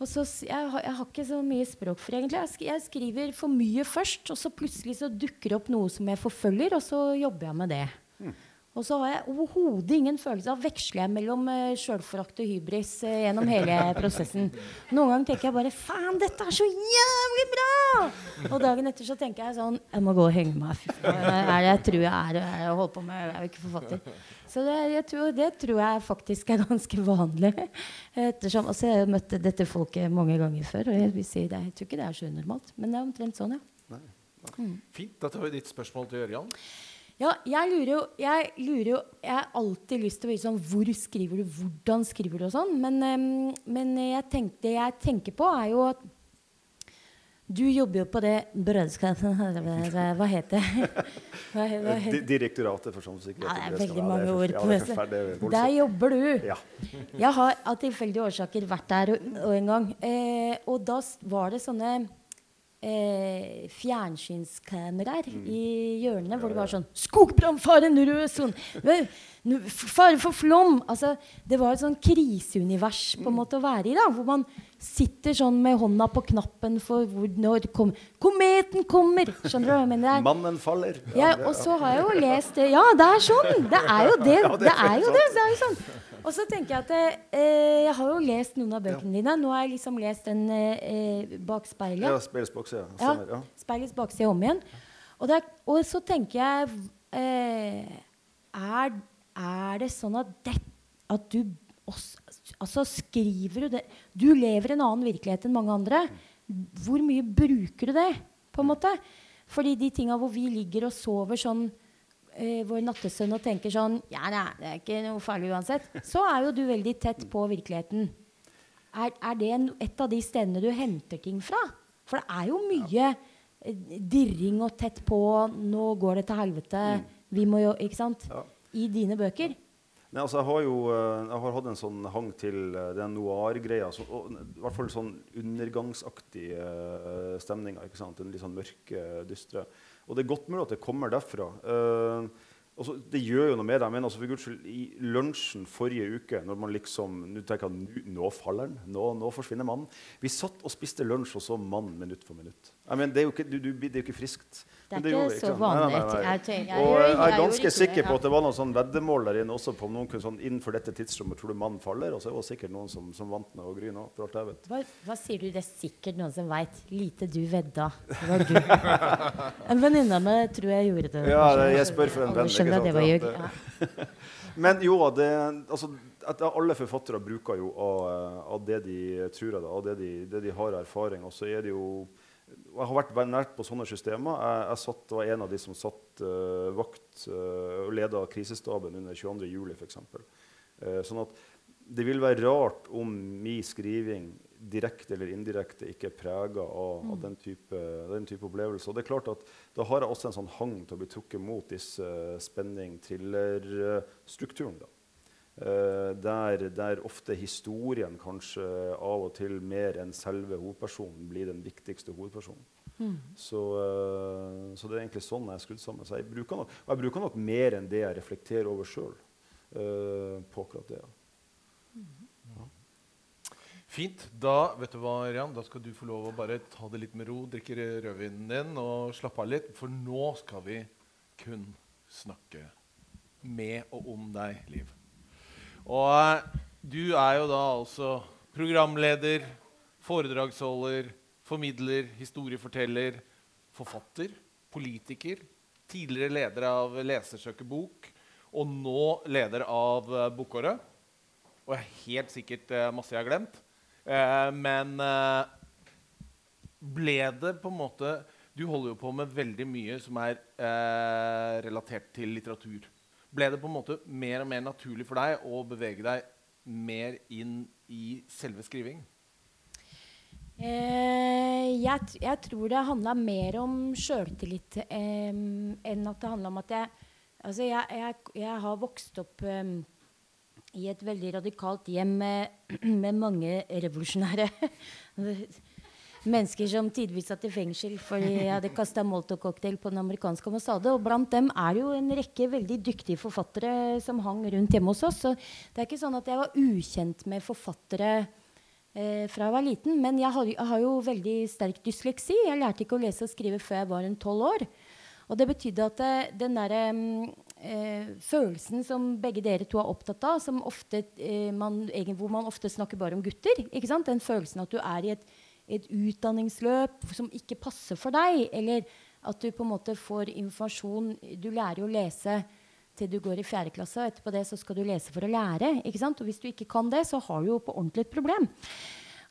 så, jeg, har, jeg, har ikke så mye språk for egentlig. Jeg, jeg, skriver for mye først, og så plutselig så dukker det opp noe som jeg forfølger, og så jobber jeg med det. Mm. Og så har jeg overhodet ingen følelse av veksler jeg mellom uh, sjølforakt og hybris uh, gjennom hele prosessen. Noen ganger tenker jeg bare 'Faen, dette er så jævlig bra!' Og dagen etter så tenker jeg sånn 'Jeg må gå og henge meg'. Er det jeg tror jeg er, er jeg holder på med? Jeg er jo ikke forfatter. Så det, jeg tror, det tror jeg faktisk er ganske vanlig. Ettersom, altså jeg har møtt dette folket mange ganger før, og jeg, si det, jeg tror ikke det er så unormalt. Men det er omtrent sånn, ja. Mm. Fint. Da tar vi ditt spørsmål til Ørjan. Ja, jeg lurer jo Jeg, lurer jo, jeg har alltid lyst til å vite sånn Hvor skriver du? Hvordan skriver du? og sånn. Men, um, men jeg tenkte, det jeg tenker på, er jo at du jobber jo på det brødskapet [LAUGHS] Hva heter det? Hva, hva heter? Direktoratet for samfunnssikkerhet. Ja, det er veldig mange ord på det. Der jobber du. Ja. Jeg har av tilfeldige årsaker vært der og, og en gang. Eh, og da var det sånne eh, fjernsynskameraer mm. i hjørnene hvor det var sånn 'Skogbrann! Fare! Rød sone! Fare for flom!' Altså, det var et sånn kriseunivers på en måte å være i. da, Hvor man sitter sånn med hånda på knappen for hvor, når kom, kometen kommer! Skjønner du hva jeg mener? Mannen faller. Ja, ja, og så har jeg jo lest det. Ja, det er sånn! Det er jo det. [LAUGHS] Det er jo det. det er jo sånn. Og så tenker jeg at eh, jeg har jo lest noen av bøkene dine. Nå har jeg liksom lest den eh, eh, bak speilet. Ja, speilets bakside. Ja, Ja. Speilets bakside om igjen. Og, det er, og så tenker jeg eh, er, er det sånn at, det, at du Altså skriver du det Du lever en annen virkelighet enn mange andre. Hvor mye bruker du det? på en måte? Fordi de tinga hvor vi ligger og sover sånn eh, vår nattesøvn og tenker sånn Ja, nei, det er ikke noe farlig uansett. Så er jo du veldig tett på virkeligheten. Er, er det en, et av de stedene du henter ting fra? For det er jo mye eh, dirring og tett på 'Nå går det til helvete'. Vi må jo Ikke sant? I dine bøker. Nei, altså jeg har jo eh, jeg har hatt en sånn hang til eh, den noir-greia. I hvert fall sånn undergangsaktige uh, stemninger. ikke sant? En litt sånn mørke, dystre. Og det er godt mulig at det kommer derfra. Eh, altså, det gjør jo noe med deg. Men altså, for guds skyld, i lunsjen forrige uke, når man liksom Nå tenker jeg nå, faller den. Nå, nå forsvinner mannen. Vi satt og spiste lunsj og så mann minutt for minutt. Jeg mener, det, er jo ikke, du, du, det er jo ikke friskt. Det er Men ikke så vanlig. Jeg og er ganske sikker på at det var noen sånn veddemål der inne også på om noen kunne sånn innenfor dette tidsrommet tror du mannen faller. Og så var det sikkert noen som, som vant med å gry nå, for alt jeg vet. Hva, hva sier du? Det er sikkert noen som veit. Lite du vedda. Det var du. [LAUGHS] En venninne av meg tror jeg gjorde det. Ja, det- jeg spør for en venn, skjønner at det var ljug. Ja. [LAUGHS] Men jo, det, altså, alle forfattere bruker jo av, eh, av det de tror av det, av det de, det de har erfaring. Og så er det jo Jeg har vært nært på sånne systemer. Jeg, jeg satt, var en av de som satt uh, vakt eh, og leda krisestaben under 22. juli, f.eks. Uh, sånn at det vil være rart om min skriving direkte eller indirekte ikke er prega av, av den, type, den type opplevelse. Og det er klart at Da har jeg også en sånn hang til å bli trukket mot disse spenning-thriller-strukturen. da. Eh, der, der ofte historien kanskje av og til mer enn selve hovedpersonen blir den viktigste hovedpersonen. Så, eh, så det er egentlig sånn jeg er skrudd sammen. Så jeg bruker nok, og jeg bruker nok mer enn det jeg reflekterer over sjøl. på akkurat det. Ja. Fint. Da vet du hva, Rian, da skal du få lov å bare ta det litt med ro, drikke rødvinen din og slappe av litt. For nå skal vi kun snakke med og om deg, Liv. Og eh, du er jo da altså programleder, foredragsholder, formidler, historieforteller, forfatter, politiker, tidligere leder av Lesersøkebok, og nå leder av eh, Bokåret. Og jeg er helt sikkert eh, masse jeg har glemt. Eh, men eh, ble det på en måte Du holder jo på med veldig mye som er eh, relatert til litteratur. Ble det på en måte mer og mer naturlig for deg å bevege deg mer inn i selve skriving? Eh, jeg, jeg tror det handla mer om sjøltillit eh, enn at det handla om at jeg Altså, jeg, jeg, jeg har vokst opp eh, i et veldig radikalt hjem med, [CLEARS THROAT] med mange revolusjonære [LAUGHS] mennesker som tidvis satt i fengsel fordi jeg hadde kasta Molotov-cocktail på den amerikanske ambassade. Og blant dem er det jo en rekke veldig dyktige forfattere som hang rundt hjemme hos oss. Så det er ikke sånn at jeg var ukjent med forfattere eh, fra jeg var liten. Men jeg har, jeg har jo veldig sterk dysleksi. Jeg lærte ikke å lese og skrive før jeg var en tolv år. Og det betydde at eh, den derre eh, følelsen som begge dere to er opptatt av, ofte, eh, man, hvor man ofte snakker bare om gutter? Den følelsen at du er i et, et utdanningsløp som ikke passer for deg, eller at du på en måte får informasjon Du lærer jo å lese til du går i fjerde klasse, og etterpå det så skal du lese for å lære. Og hvis du ikke kan det, så har du jo på ordentlig et problem.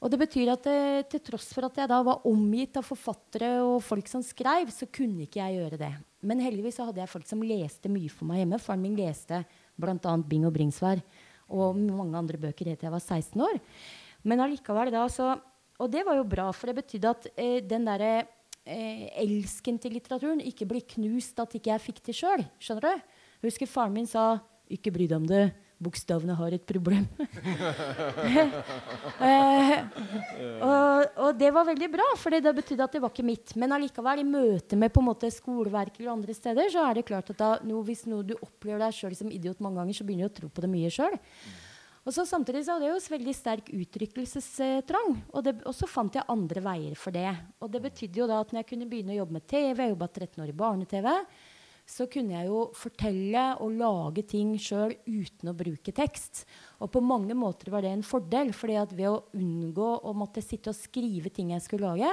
Og det betyr at eh, til tross for at jeg da var omgitt av forfattere og folk som skrev, så kunne ikke jeg gjøre det. Men heldigvis så hadde jeg folk som leste mye for meg hjemme. Faren min leste bl.a. Bing og Bringsvær og mange andre bøker helt til jeg var 16 år. Men allikevel da så Og det var jo bra, for det betydde at eh, den derre eh, elsken til litteraturen ikke blir knust at ikke jeg fikk det sjøl. Skjønner du? Jeg husker faren min sa 'ikke bry deg om det'. Bokstavene har et problem. [LAUGHS] Eh, og, og det var veldig bra, for det betydde at det var ikke mitt. Men allikevel, i møte med på en måte skoleverk eller andre steder, så er det klart at da, no, hvis noe du opplever deg sjøl som idiot mange ganger, så begynner du å tro på det mye sjøl. Og så Samtidig så hadde jeg jo veldig sterk uttrykkelsestrang. Og, og så fant jeg andre veier for det. Og det betydde jo da at når jeg kunne begynne å jobbe med TV, jeg jobba 13 år i barne-TV, så kunne jeg jo fortelle og lage ting sjøl uten å bruke tekst. Og på mange måter var det en fordel, fordi at ved å unngå å måtte sitte og skrive ting jeg skulle lage,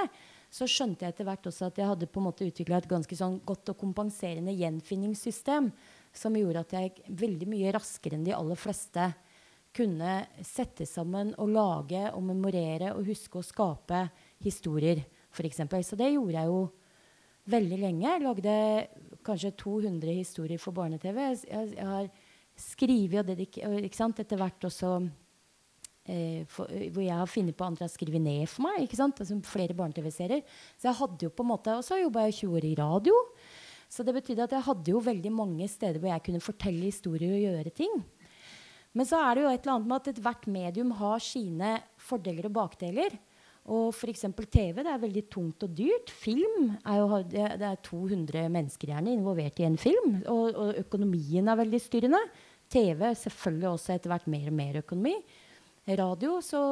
så skjønte jeg etter hvert også at jeg hadde på en måte utvikla et ganske sånn godt og kompenserende gjenfinningssystem som gjorde at jeg veldig mye raskere enn de aller fleste kunne sette sammen og lage og memorere og huske å skape historier, f.eks. Så det gjorde jeg jo veldig lenge. Jeg lagde kanskje 200 historier for barne-TV. Jeg, jeg, har skrevet og dedikert etter hvert også eh, for, hvor jeg har funnet på andre har skrevet ned for meg. Altså flere barne-TV-serier. Så jeg hadde jo på en måte, Og så jobba jeg 20 år i radio. Så det betydde at jeg hadde jo veldig mange steder hvor jeg kunne fortelle historier og gjøre ting. Men så er det jo et eller annet med at ethvert medium har sine fordeler og bakdeler. Og f.eks. TV det er veldig tungt og dyrt. Film er jo, det, er 200 mennesker gjerne involvert i en film. Og, og økonomien er veldig styrende. TV selvfølgelig også etter hvert mer og mer økonomi radio så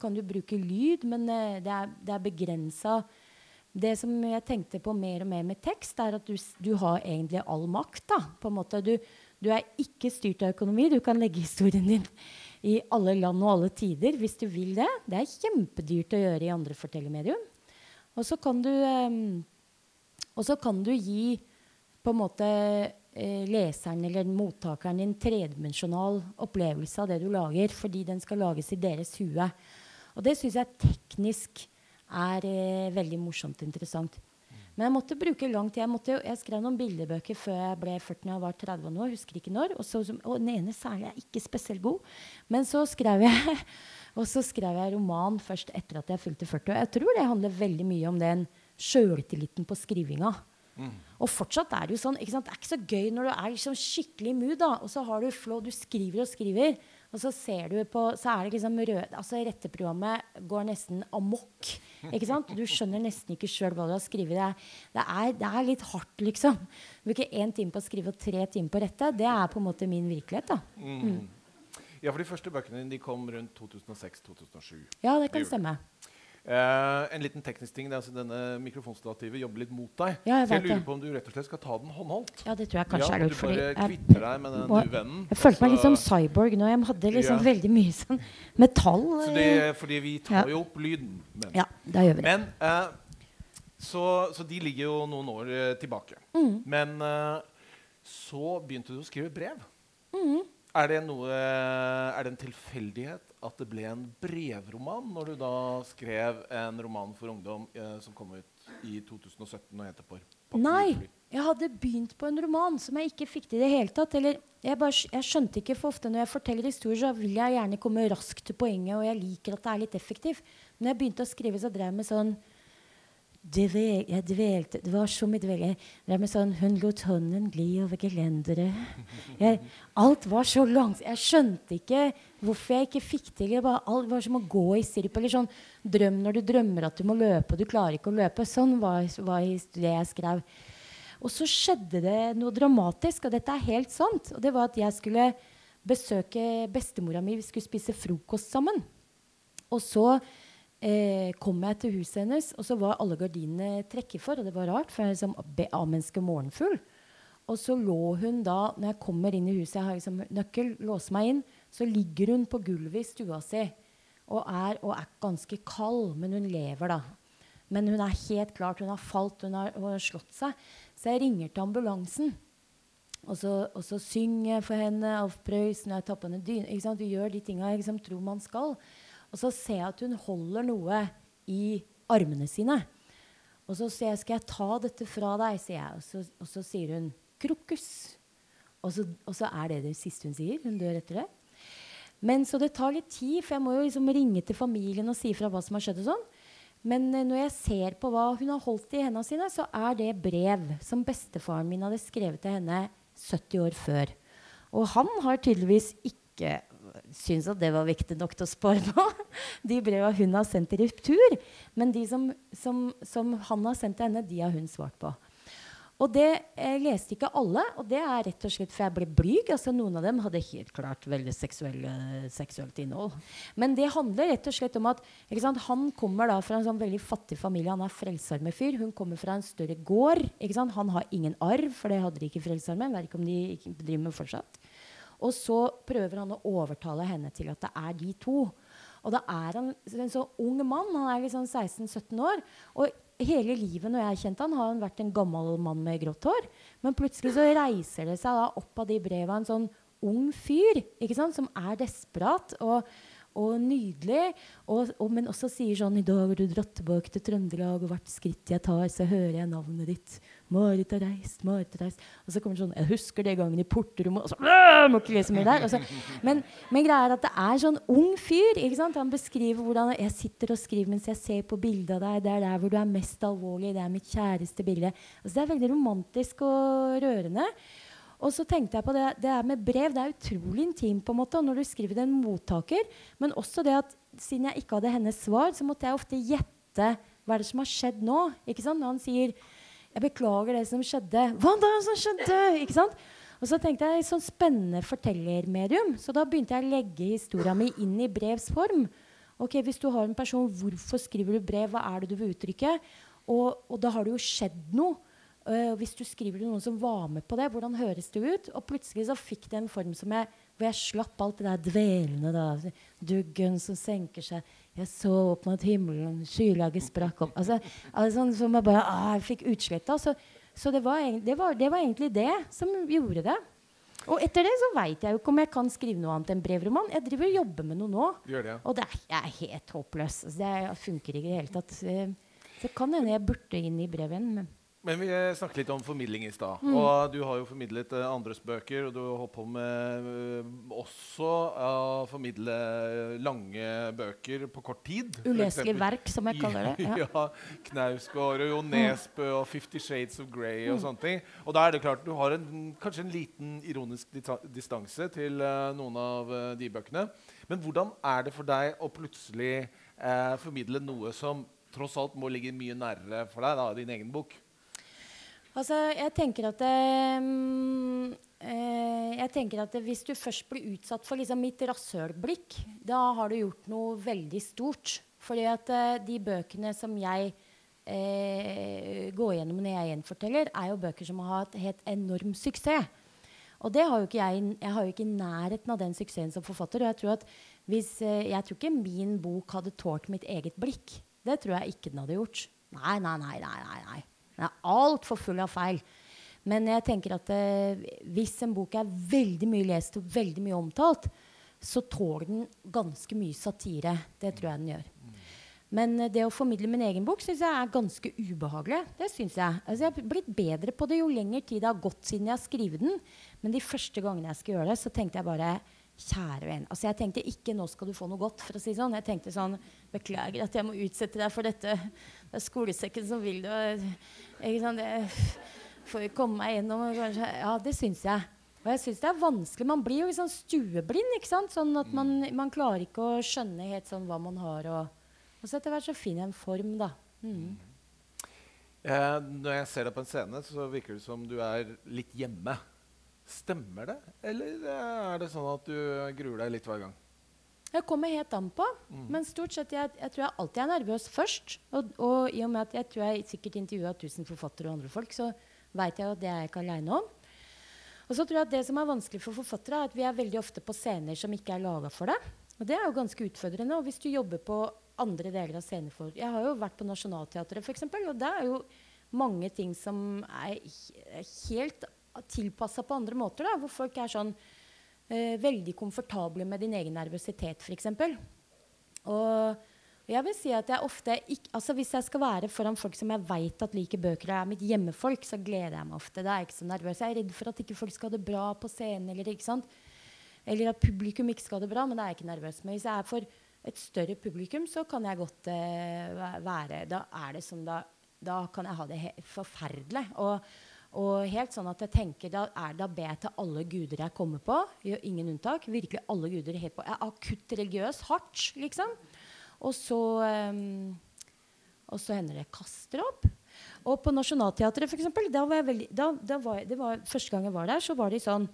kan du bruke lyd, men uh, det er, det er begrensa. Det som jeg tenkte på mer og mer med tekst, er at du, du har egentlig all makt. Da, på en måte. Du, du, er ikke styrt av økonomi. Du kan legge historien din i alle land og alle tider hvis du vil det. Det er kjempedyrt å gjøre i andre fortellermedium. Og så kan du, um, og så kan du gi på en måte eh, leseren eller mottakeren en tredimensjonal opplevelse av det du lager, fordi den skal lages i deres hue. Og det syns jeg teknisk er eh, veldig morsomt og interessant. Men jeg måtte bruke lang tid. Jeg, måtte, jeg, skrev noen bildebøker før jeg ble 40 og var 30 år. husker ikke når. Og, så, og den ene særlig er ikke spesielt god. Men så skrev jeg [LAUGHS] og så skrev jeg roman først etter at jeg fylte 40. Og jeg tror det handler veldig mye om den sjøltilliten på skrivinga. Mm. Og fortsatt er det jo sånn. Det er ikke så gøy når du er liksom skikkelig i mood, da, og så har du flow, du skriver og skriver, og så ser du på Så er det liksom rød Altså, retteprogrammet går nesten amok. Ikke sant? Du skjønner nesten ikke sjøl hva du har skrevet. Det er, det, er, litt hardt, liksom. Bruke én time på å skrive og tre timer på å rette. Det er på en måte min virkelighet, da. Mm. Ja, for de første bøkene dine kom rundt 2006-2007. Ja, det kan stemme. Uh, en liten teknisk ting. Altså denne mikrofonstativet jobber litt mot deg. Ja, jeg så jeg lurer på om du rett og slett skal ta den håndholdt. Ja, det tror jeg kanskje ja, er lurt. Du bare kvitter deg med den uvennen. Jeg følte meg litt som cyborg nå. Jeg hadde liksom ja. veldig mye sånn metall. Så Det, fordi vi tar jo opp lyden. Men, ja, da gjør vi det. Men, uh, så, så, de ligger jo noen år uh, tilbake. Mm. Men så begynte du å skrive brev. Mm. Er det, noe, er det en tilfeldighet at det ble en brevroman når du da skrev en roman for ungdom eh, som kom ut i 2017 og heter Por Nei, jeg hadde begynt på en roman som jeg ikke fikk til i det hele tatt. Eller jeg, bare, jeg, skjønte ikke, for ofte når jeg forteller historier, så vil jeg gjerne komme raskt til poenget, og jeg liker at det er litt effektivt. Men når jeg begynte å skrive, så drev jeg med sånn Dvel, jeg dvelte Det var som i med sånn Hun lot hånden gli over gelenderet. Alt var så langt Jeg skjønte ikke hvorfor jeg ikke fikk til det. Var, alt var som å gå i sirup. Eller sånn drøm når du drømmer at du må løpe, og du klarer ikke å løpe. Sånn var, var det jeg skrev. Og så skjedde det noe dramatisk, og dette er helt sant. Og det var at jeg skulle besøke bestemora mi. Vi skulle spise frokost sammen. Og så eh, kom jeg til huset hennes, og så var alle gardinene trekket for. Og det var rart, for jeg er liksom A-menneske morgenfugl. Og så lå hun da, når jeg kommer inn i huset, jeg har liksom nøkkel, låser meg inn, så ligger hun på gulvet i stua si og er, og er ganske kald, men hun lever, da. Men hun er helt klart, hun har falt, hun har, hun har slått seg. Så jeg ringer til ambulansen. Og så, og så synger jeg for henne Alf Prøysen, jeg tar på henne dyne. Du gjør de tinga jeg liksom tror man skal. Og så ser jeg at hun holder noe i armene sine. Og så sier jeg 'Skal jeg ta dette fra deg?' sier jeg. Og så, og så sier hun 'krokus'. Og så, og så, er det det siste hun sier. Hun dør etter det. Men Så det tar litt tid, for jeg må jo liksom ringe til familien og si fra hva som har skjedd. og sånn. Men eh, når jeg ser på hva hun har holdt i hendene sine, så er det brev som bestefaren min hadde skrevet til henne 70 år før. Og han har tydeligvis ikke syns at det var viktig nok til å spare på. [LAUGHS] De breva hun har sendt i retur. Men de som, som, som, han har sendt til henne, de har hun svart på. Og det eh, leste ikke alle, og det er rett og slett for jeg ble blyg. Altså Noen av dem hadde helt klart veldig seksuelt innhold. Men det handler rett og slett om at sant, han kommer da fra en sånn veldig fattig familie. Han er frelsesarmefyr. Hun kommer fra en større gård. Han har ingen arv, for det hadde de ikke i Frelsesarmeen. Vet ikke om de driver med fortsatt. Og så prøver han å overtale henne til at det er de to. Og da er han en så ung mann. Han er liksom 16-17 år. Og hele livet når jeg har kjent han, har han vært en gammel mann med grått hår. Men plutselig så reiser det seg da opp av de breva en sånn ung fyr ikke sant, som er desperat. og og nydelig. Og, og, men også sier sånn I dag har du dratt tilbake til Trøndelag, og hvert skritt jeg tar, så hører jeg navnet ditt. Marit har reist, Marit har reist. Og så kommer det sånn Jeg husker det gangen i porterommet Og så må ikke lese mer der. Så, men, men greia er at det er sånn ung fyr. ikke sant? Han beskriver hvordan jeg sitter og skriver mens jeg ser på bildet av deg. Det er der hvor du er mest alvorlig. Det er mitt kjæreste bilde. Altså, det er veldig romantisk og rørende. Og så tenkte jeg på det, det med brev. Det er utrolig intimt på en måte, når du skriver til en mottaker. Men også det at siden jeg ikke hadde hennes svar, så måtte jeg ofte gjette hva er det som har skjedd nå. ikke sant? Når han sier 'Jeg beklager det som skjedde'. Hva da som skjedde? ikke sant? Og så tenkte jeg sånn spennende fortellermedium. Så da begynte jeg å legge historia mi inn i brevs form. Ok, Hvis du har en person, hvorfor skriver du brev? Hva er det du vil uttrykke? Og, og da har det jo skjedd noe. Uh, hvis du skriver til noen som var med på det, hvordan høres det ut? Og plutselig så fikk det en form som jeg, hvor jeg slapp alt det der dvelende. da, Duggen som senker seg. Jeg så opp mot himmelen, skylaget sprakk opp. altså, altså sånn som jeg bare ah, jeg fikk utsletta. Så, så det, var, det, var, det, var, egentlig det som gjorde det. Og etter det så veit jeg jo ikke om jeg kan skrive noe annet enn brevroman. Jeg driver og jobber med noe nå, det, ja. og det er, jeg er helt håpløs. Altså, det funker ikke i det hele tatt. Det kan hende jeg burde inn i brevet igjen. Men vi snakket litt om formidling i stad. Mm. Og du har jo formidlet uh, andres bøker, og du har holdt på med uh, også å formidle lange bøker på kort tid. Uleselige verk, som jeg kaller det. [LAUGHS] Ja, ja Knausgård og Jo Nesbø og Fifty Shades of Grey og mm. sånne ting. Og da er det klart du har en, kanskje en liten ironisk distanse til noen av de bøkene. Men hvordan er det for deg å plutselig formidle noe som tross alt må ligge mye nærere for deg, da, din egen bok? Altså, jeg tenker at um, eh, jeg tenker at Hvis du først blir utsatt for liksom, mitt rasshølblikk, da har du gjort noe veldig stort. Fordi at uh, de bøkene som jeg uh, går gjennom når jeg gjenforteller, er jo bøker som har hatt helt enorm suksess. Og det har jo ikke jeg, jeg har jo ikke nærheten av den suksessen som forfatter. Og jeg tror, at hvis, jeg tror ikke min bok hadde tålt mitt eget blikk. Det tror jeg ikke den hadde gjort. Nei, nei, nei. nei, nei, nei. Den er altfor full av feil. Men jeg tenker at eh, hvis en bok er veldig mye lest og veldig mye omtalt, så tåler den ganske mye satire. Det tror jeg den gjør. Men eh, det å formidle min egen bok syns jeg er ganske ubehagelig. Det synes Jeg altså, jeg har blitt bedre på det jo lenger tid det har gått siden jeg har skrevet den. Men de første gangene jeg skulle gjøre det, så tenkte jeg bare Kjære venn. Altså jeg tenkte ikke 'nå skal du få noe godt'. for å si sånn. Jeg tenkte sånn 'Beklager at jeg må utsette deg for dette. Det er skolesekken som vil det.' Ikke sant? Det får jo komme meg gjennom. Ja, det syns jeg. Og jeg syns det er vanskelig. Man blir jo liksom stueblind. ikke sant? Sånn at man, man, klarer ikke å skjønne helt sånn hva man har. Og, og så etter hvert så finner jeg en form, da. Mm. Eh, når jeg ser deg på en scene, så virker det som du er litt hjemme. Stemmer det, eller er det sånn at du gruer deg litt hver gang? Det kommer helt an på. Mm. Men stort sett, jeg, jeg, tror jeg alltid er nervøs først. Og, og, i og med at jeg tror jeg sikkert intervjua 1000 forfattere og andre folk, så veit jeg at det er jeg ikke aleine om. Og så tror jeg at Det som er vanskelig for forfattere, er at vi er veldig ofte på scener som ikke er laga for det. Og det er jo ganske utfordrende. Og hvis du jobber på andre deler av scenefor Jeg har jo vært på Nationaltheatret, f.eks., og det er jo mange ting som er helt tilpassa på andre måter. Da, hvor folk er sånn eh, veldig komfortable med din egen nervøsitet, f.eks. Og jeg vil si at jeg ofte ikke, altså Hvis jeg skal være foran folk som jeg vet at liker bøker, og er mitt hjemmefolk, så gleder jeg meg ofte. Da er jeg ikke så nervøs. Jeg er redd for at ikke folk skal ha det bra på scenen. Eller, ikke sant? eller at publikum ikke skal ha det bra, men da er jeg ikke nervøs. Men hvis jeg er for et større publikum, så kan jeg godt eh, være Da er det som da, da kan jeg ha det forferdelig. Og og helt sånn at jeg tenker, Da, er, da ber jeg til alle guder jeg kommer på. Gjør ingen unntak. Virkelig alle guder helt på. Jeg er akutt religiøs. Hardt, liksom. Og så, um, og så hender det kaster opp. Og på Nationaltheatret, eksempel, da var jeg veldig, da, da var jeg, det var, Første gang jeg var der, så var det sånn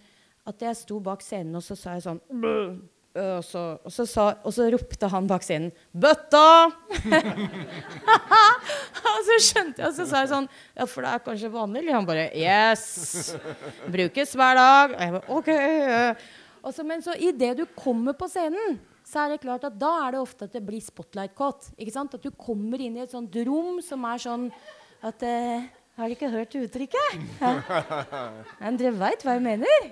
at jeg sto bak scenen, og så sa jeg sånn «Bø!» Og så, og, så sa, og så ropte han bak scenen 'Bøtta!' [LAUGHS] og så skjønte jeg, og så sa jeg sånn Ja, for det er kanskje vanlig? Og han bare 'Yes! Brukes hver dag.' Og jeg bare OK. Og så, men så idet du kommer på scenen, så er det klart at da er det ofte at det blir spotlight-kåt. ikke sant? At du kommer inn i et sånt rom som er sånn at eh, Har dere ikke hørt uttrykket? [LAUGHS] Ja. Men dere veit hva jeg mener?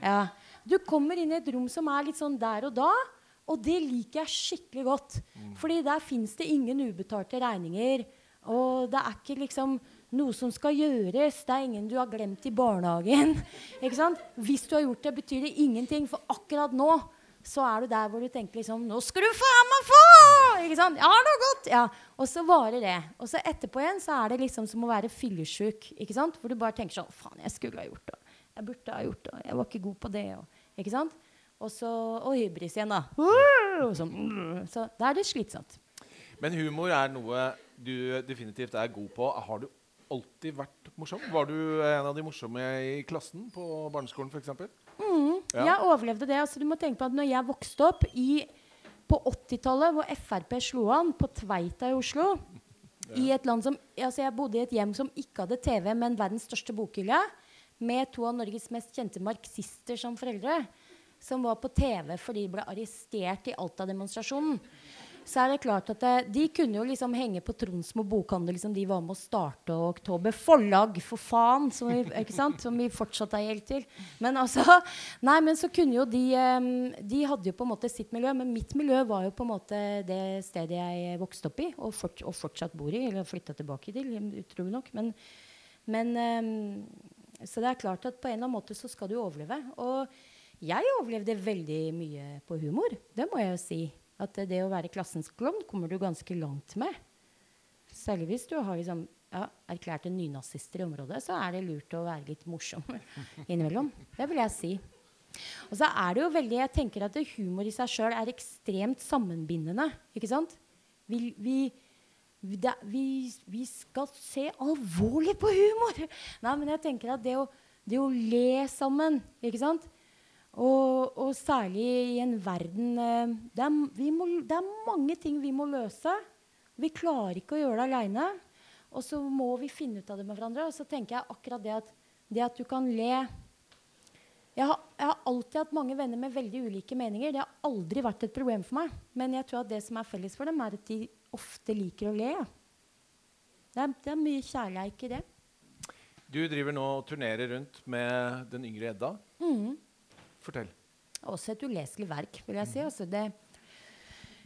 Ja. Du kommer inn i et rom som er litt sånn der og da. Og det liker jeg skikkelig godt. Fordi der fins det ingen ubetalte regninger. Og det er ikke liksom noe som skal gjøres. Det er ingen du har glemt i barnehagen. [LAUGHS] Ikke sant? Hvis du har gjort det, betyr det ingenting. For akkurat nå så er du der hvor du tenker liksom Nå skal du faen meg få! Ikke sant? Ja, det godt! Ja. Og så varer det. Og så etterpå igjen så er det liksom som å være fyllesyk. Ikke sant? Hvor du bare tenker sånn Faen, jeg skulle ha gjort det. Jeg burde ha gjort det. Jeg var ikke god på det. Og, ikke sant? Og så Og hybris igjen, da. Så, så da er det slitsomt. Men humor er noe du definitivt er god på. Har du alltid vært morsom? Var du en av de morsomme i klassen på barneskolen f.eks.? Mm, Ja. Jeg overlevde det. Altså, du må tenke på at når jeg vokste opp i, på 80-tallet, hvor Frp slo an på Tveita i Oslo i et land som, altså Jeg bodde i et hjem som ikke hadde TV, men verdens største bokhylle. Med to av Norges mest kjente marxister som foreldre. Som var på TV fordi de ble arrestert i Alta-demonstrasjonen. Så er det klart at det, De kunne jo liksom henge på Tronsmo bokhandel, som de var med å starte, i Oktober Forlag, for faen, som vi, ikke sant? som vi fortsatt har gjeldt til. Men altså, nei, men så kunne jo de De hadde jo på en måte sitt miljø, men mitt miljø var jo på en måte det stedet jeg vokste opp i, og, fort, og fortsatt bor i, eller flytta tilbake til, utrolig nok. Men, men Så det er klart at på en eller annen måte så skal du overleve. Og jeg overlevde veldig mye på humor. Det må jeg jo si. At det, å være klassens klovn kommer du ganske langt med. Særlig hvis du har liksom, ja, erklærte nynazister i området, så er det lurt å være litt morsom [LAUGHS] innimellom. Det vil jeg si. Og så er det jo veldig, jeg tenker at humor i seg sjøl er ekstremt sammenbindende. ikke sant? Vi, vi, vi, vi, skal se alvorlig på humor! Nei, men jeg tenker at det å, det å le sammen, ikke sant? Og, og særlig i en verden eh, det, er, må, det er mange ting vi må løse. Vi klarer ikke å gjøre det aleine. Og så må vi finne ut av det med hverandre. Og så tenker jeg akkurat det at, det at du kan le jeg har, jeg har alltid hatt mange venner med veldig ulike meninger. Det har aldri vært et problem for meg. Men jeg tror at det som er felles for dem, er at de ofte liker å le. Det er, det er mye kjærleik i det. Du driver nå og turnerer rundt med den yngre Edda. Mm. Fortell. Også et uleselig verk, vil jeg si. Altså det,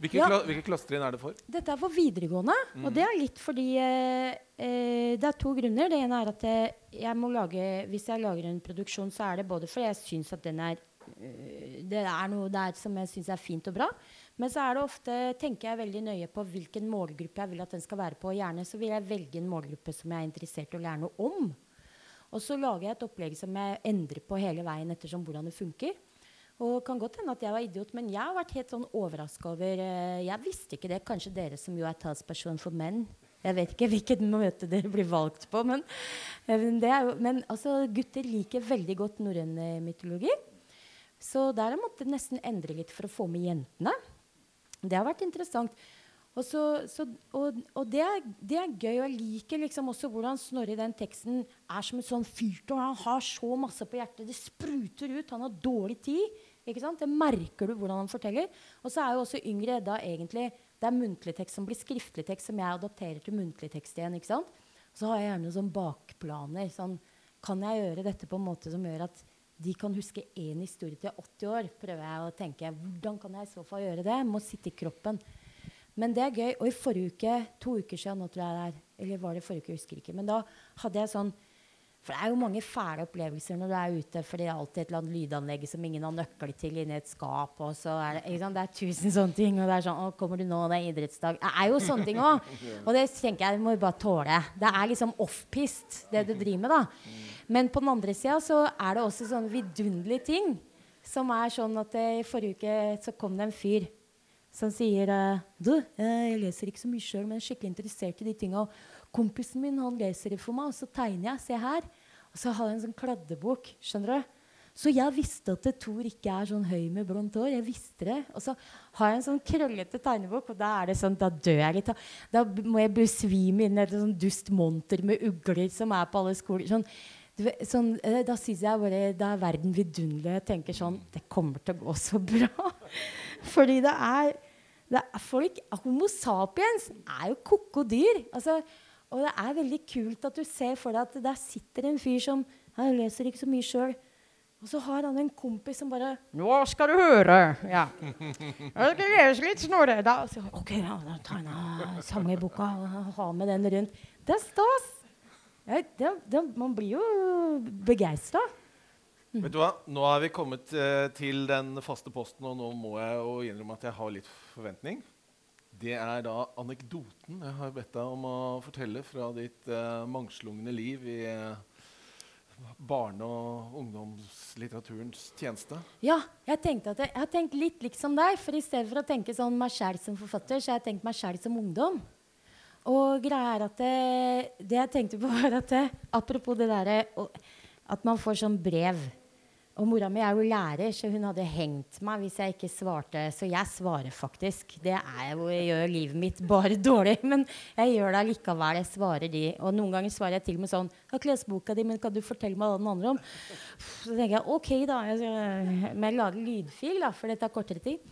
Hvilke, Ja. kla hvilke klassetrinn er det for? Dette er for videregående, og det er litt fordi eh, eh, Det er to grunner. Det ene er at eh, jeg må lage, hvis jeg lager en produksjon, så er det både fordi jeg syns at den er eh, det er noe der som jeg syns er fint og bra. Men så er det ofte, tenker jeg veldig nøye på hvilken målgruppe jeg vil at den skal være på. Gjerne så vil jeg velge en målgruppe som jeg er interessert i å lære noe om. Og så lager jeg et opplegg som jeg endrer på hele veien ettersom hvordan det funker. Og det kan godt hende at jeg var idiot, men jeg har vært helt sånn overraska over eh, Jeg visste ikke det. Kanskje dere som jo er talsperson for menn. Jeg vet ikke hvilket møte dere blir valgt på, men, eh, jo, men altså, gutter liker veldig godt norrøn mytologi. Så der har jeg måttet nesten endre litt for å få med jentene. Det har vært interessant. Og, så, så, og, og det, er, det er gøy. Og jeg liker liksom også hvordan Snorre i den teksten er som et sånn fyrtårn. Han har så masse på hjertet. Det spruter ut. Han har dårlig tid. Ikke sant? Det merker du hvordan han forteller. Og så er jo også Yngre Edda egentlig Det er muntlig tekst som blir skriftlig tekst, som jeg adopterer til muntlig tekst igjen. ikke sant? Så har jeg gjerne sånn bakplaner. Sånn, kan jeg gjøre dette på en måte som gjør at de kan huske én historie til 80 år? Prøver jeg å tenke. Hvordan kan jeg i så fall gjøre det? Må sitte i kroppen. Men det er gøy. Og i forrige uke, to uker siden, nå tror jeg det er, eller var det forrige uke, jeg husker ikke, men da hadde jeg sånn For det er jo mange fæle opplevelser når du er ute, for det er alltid et eller annet lydanlegg som ingen har nøkkel til inni et skap, og så er det? Det er tusen sånne ting, og det er sånn Å, kommer du nå? Det er idrettsdag. Det er jo sånne ting òg. [LAUGHS] Og det tenker jeg du må bare tåle. Det er liksom off-pist, det du driver med, da. Men på den andre sida så er det også sånne vidunderlige ting. Som er sånn at eh, i forrige uke så kom det en fyr som sier eh, Du, eh, jeg leser ikke så mye sjøl, men er skikkelig interessert i de tinga. Kompisen min han leser det for meg, og så tegner jeg. Se her. Og så har jeg en sånn kladdebok. skjønner du? Så jeg visste at Tor ikke er sånn høy med blondt hår. Jeg visste det. Og så har jeg en sånn krøllete tegnebok, og da er det sånn, da dør jeg litt. Da må jeg besvime inn et sånn dust monter med ugler som er på alle skoler. Sånn, sånn, eh, da syns jeg bare da er verden vidunderlig. Jeg tenker sånn Det kommer til å gå så bra. [LAUGHS] Fordi det er, det er folk Homo sapiens er jo ko-ko dyr. Altså, og det er veldig kult at du ser for deg at der sitter en fyr som Han leser ikke så mye sjøl. Og så har han en kompis som bare 'Nå skal du høre.' Ja. 'Jeg skal lese litt, Snorre.' Da, så, ok, ja, da tar jeg samme boka og har med den rundt. Det er stas. Ja, det, det, man blir jo begeistra. Mm. Vet du hva? Nå er vi kommet eh, til den faste posten, og nå må jeg jo innrømme at jeg har litt forventning. Det er da anekdoten jeg har bedt deg om å fortelle fra ditt eh, mangslungne liv i eh, barne- og ungdomslitteraturens tjeneste? Ja, jeg, tenkte at jeg, jeg har tenkt litt liksom deg. For i stedet for å tenke sånn meg sjæl som forfatter, så har jeg tenkt meg sjæl som ungdom. Og greia er at det, det jeg tenkte på, [LAUGHS] var at det, apropos det derre at man får sånn brev og mora mi er jo lærer, så hun hadde hengt meg hvis jeg ikke svarte. Så jeg svarer faktisk. Det er jo, jeg gjør livet mitt bare [LAUGHS] dårlig. Men jeg gjør det likevel. Jeg svarer de. Og noen ganger svarer jeg til og med sånn Jeg har klesboka di, men kan du fortelle meg hva den handler om? Så tenker jeg OK, da. Men jeg lager lydfil, da, for det tar kortere tid.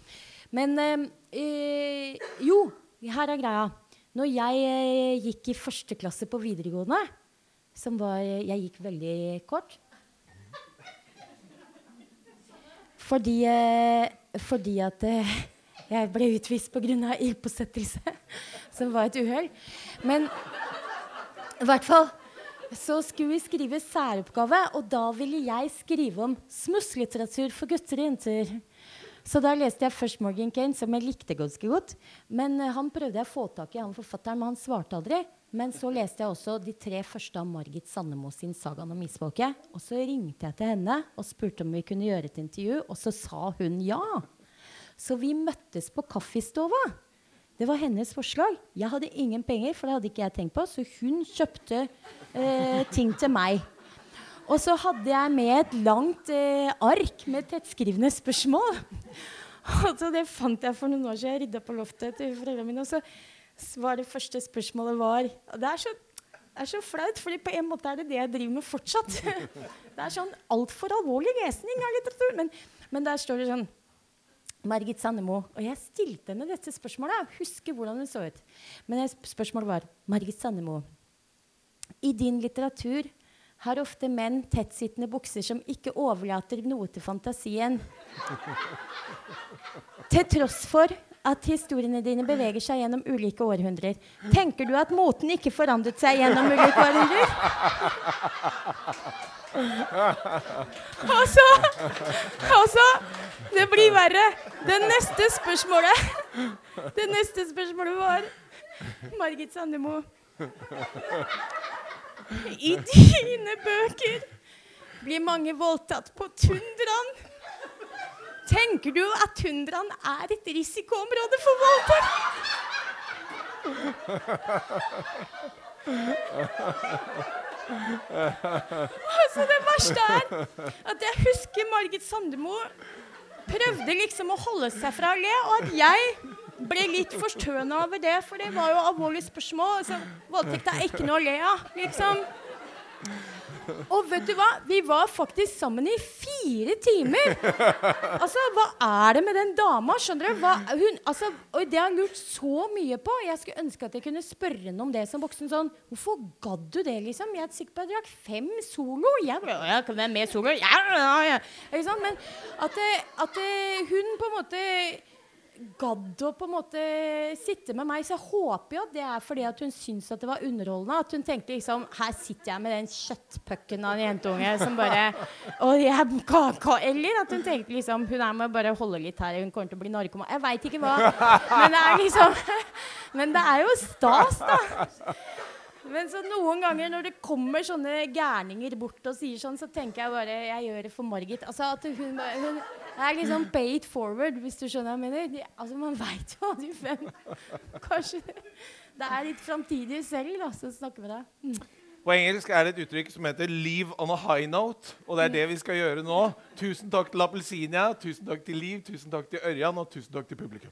Men øh, jo, her er greia. Når jeg øh, gikk i første klasse på videregående, som var Jeg gikk veldig kort. Fordi, eh, fordi at eh, [LAUGHS] jeg ble utvist pga. ildpåsettelse, [LAUGHS] som var et uhell. Men i hvert fall så skulle vi skrive særoppgave, og da ville jeg skrive om smusslitteratur for gutter og jenter. Så da leste jeg først Morgan Kane, som jeg likte ganske godt. Men uh, han prøvde jeg å få tak i, han forfatteren, men han svarte aldri. Men så leste jeg også de tre første av Margit Sandemo sin 'Sagaen om isfolket'. Og så ringte jeg til henne og spurte om vi kunne gjøre et intervju, og så sa hun ja. Så vi møttes på kaffestova. Det var hennes forslag. Jeg hadde ingen penger, for det hadde ikke jeg tenkt på, så hun kjøpte eh, ting til meg. Og så hadde jeg med et langt eh, ark med tettskrivne spørsmål. [LAUGHS] Og så det fant jeg for noen år siden. Jeg rydda på loftet til foreldrene mine. Og så var det første spørsmålet var Det er så, det er så flaut, for på en måte er det det jeg driver med fortsatt. [LAUGHS] Det er sånn altfor alvorlig lesning av litteratur. Men, men, der står det sånn Margit Sandemo. Og jeg stilte henne dette spørsmålet. Jeg husker hvordan hun så ut. Men spørsmålet var Margit Sandemo. I din litteratur har ofte menn tettsittende bukser som ikke overlater noe til fantasien. til tross for at historiene dine beveger seg gjennom ulike århundrer. Tenker du at moten ikke forandret seg gjennom ulike århundrer? Og så Og Det blir verre. Det neste spørsmålet Det neste spørsmålet var Margit Sandemo. I dine bøker blir mange voldtatt på tundraen. Tenker du at tundraen er et risikoområde for voldtekt? altså, det verste er at jeg husker Margit Sandemo prøvde liksom å holde seg fra å le, og at jeg ble litt forstøna over det, for det var jo alvorlige spørsmål. Altså, voldtekt er ikke noe å le av, liksom. Og vet du hva? Vi var faktisk sammen i fire timer. Altså, hva er det med den dama? Skjønner du? Hva, hun, altså, og det har jeg lurt så mye på. Jeg skulle ønske at jeg kunne spørre henne om det som voksen. Sånn, Hvorfor gadd du det, liksom? Jeg er sikker på at jeg drakk fem Solo. Jeg, jeg kan være med Solo. Ikke sant? Men at, at hun på en måte gadd å på en måte sitte med meg. Så jeg håper jo at det er fordi at hun syns at det var underholdende. At hun tenkte liksom Her sitter jeg med den kjøttpucken av en jentunge som bare og jeg, ka, Eller at hun tenkte liksom Hun er med bare holde litt her, hun kommer til å bli narkoman. Jeg veit ikke hva. Men det er liksom [LAUGHS] Men det er jo stas, da. Men så noen ganger når det kommer sånne gærninger bort og sier sånn, så tenker jeg bare jeg gjør det for Margit. Altså at hun, hun er liksom pay it forward, hvis du skjønner hva jeg mener. Altså Man veit jo aldri hvem Kanskje det er ditt framtidige selv da, som snakker med deg. Mm. På engelsk er det et uttrykk som heter 'leave on a high note'. Og det er det vi skal gjøre nå. Tusen takk til Appelsinia, tusen takk til Liv, tusen takk til Ørjan, og tusen takk til publikum.